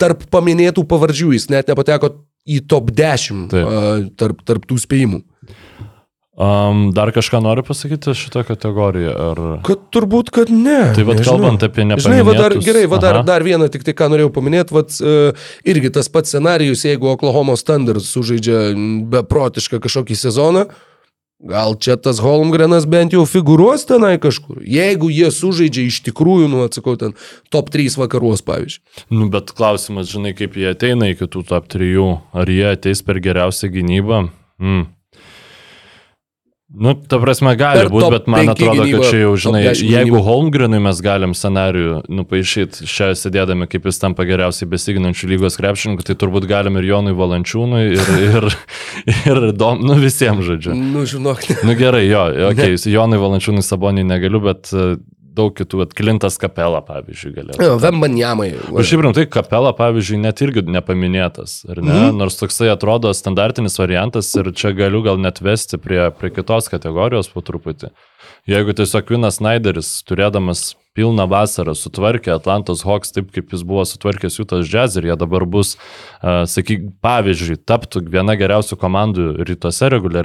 tarp paminėtų pavardžių, jis net nepateko į top 10 Taip. tarp, tarp tų spėjimų. Um, dar kažką noriu pasakyti šitą kategoriją? Ar... Kad turbūt, kad ne. Tai vad kalbant apie Žinai, va dar, nepaminėtus- gerai, va dar, Aha. dar vieną tik tai, ką norėjau paminėti, va, uh, irgi tas pats scenarijus, jeigu Oklahoma Standard sužaidžia beprotišką kažkokį sezoną, gal čia tas Holmgrenas bent jau figūruos tenai kažkur. Jeigu jie sužaidžia iš tikrųjų, nu atsakau, ten top 3 vakaruos, pavyzdžiui. Nu, bet klausimas, žinai, kaip jie ateina iki tų top 3, ar jie ateis per geriausią gynybą? Mm. Nu, ta prasme, gali būti, bet man atrodo, gynybą, kad čia jau, žinai, jeigu. Holmgrenui mes galim scenarijų nupaišyti čia sėdėdami, kaip jis tampa geriausiai besiginančių lygos krepšininkų, tai turbūt galim ir Jonui Valančiūnui, ir, ir, ir dom, nu, visiems, žodžiu. Nu, žinok, ne. Nu gerai, jo, okay, Jonui Valančiūnui Saboniui negaliu, bet daug kitų, vat, Klintas Kapela, pavyzdžiui, galėtų. Vembanjamai. O šiaip rimtai, kapela, pavyzdžiui, net irgi nepaminėtas, ar ne? Mm. Nors toksai atrodo standartinis variantas ir čia galiu gal net vesti prie, prie kitos kategorijos po truputį. Jeigu tiesiog Vinas Snyderis, turėdamas pilną vasarą, sutvarkė Atlantos Hawks taip, kaip jis buvo sutvarkęs Jutas Jazz ir jie dabar bus, uh, sakyk, pavyzdžiui, taptų viena geriausių komandų rytuose reguliariai.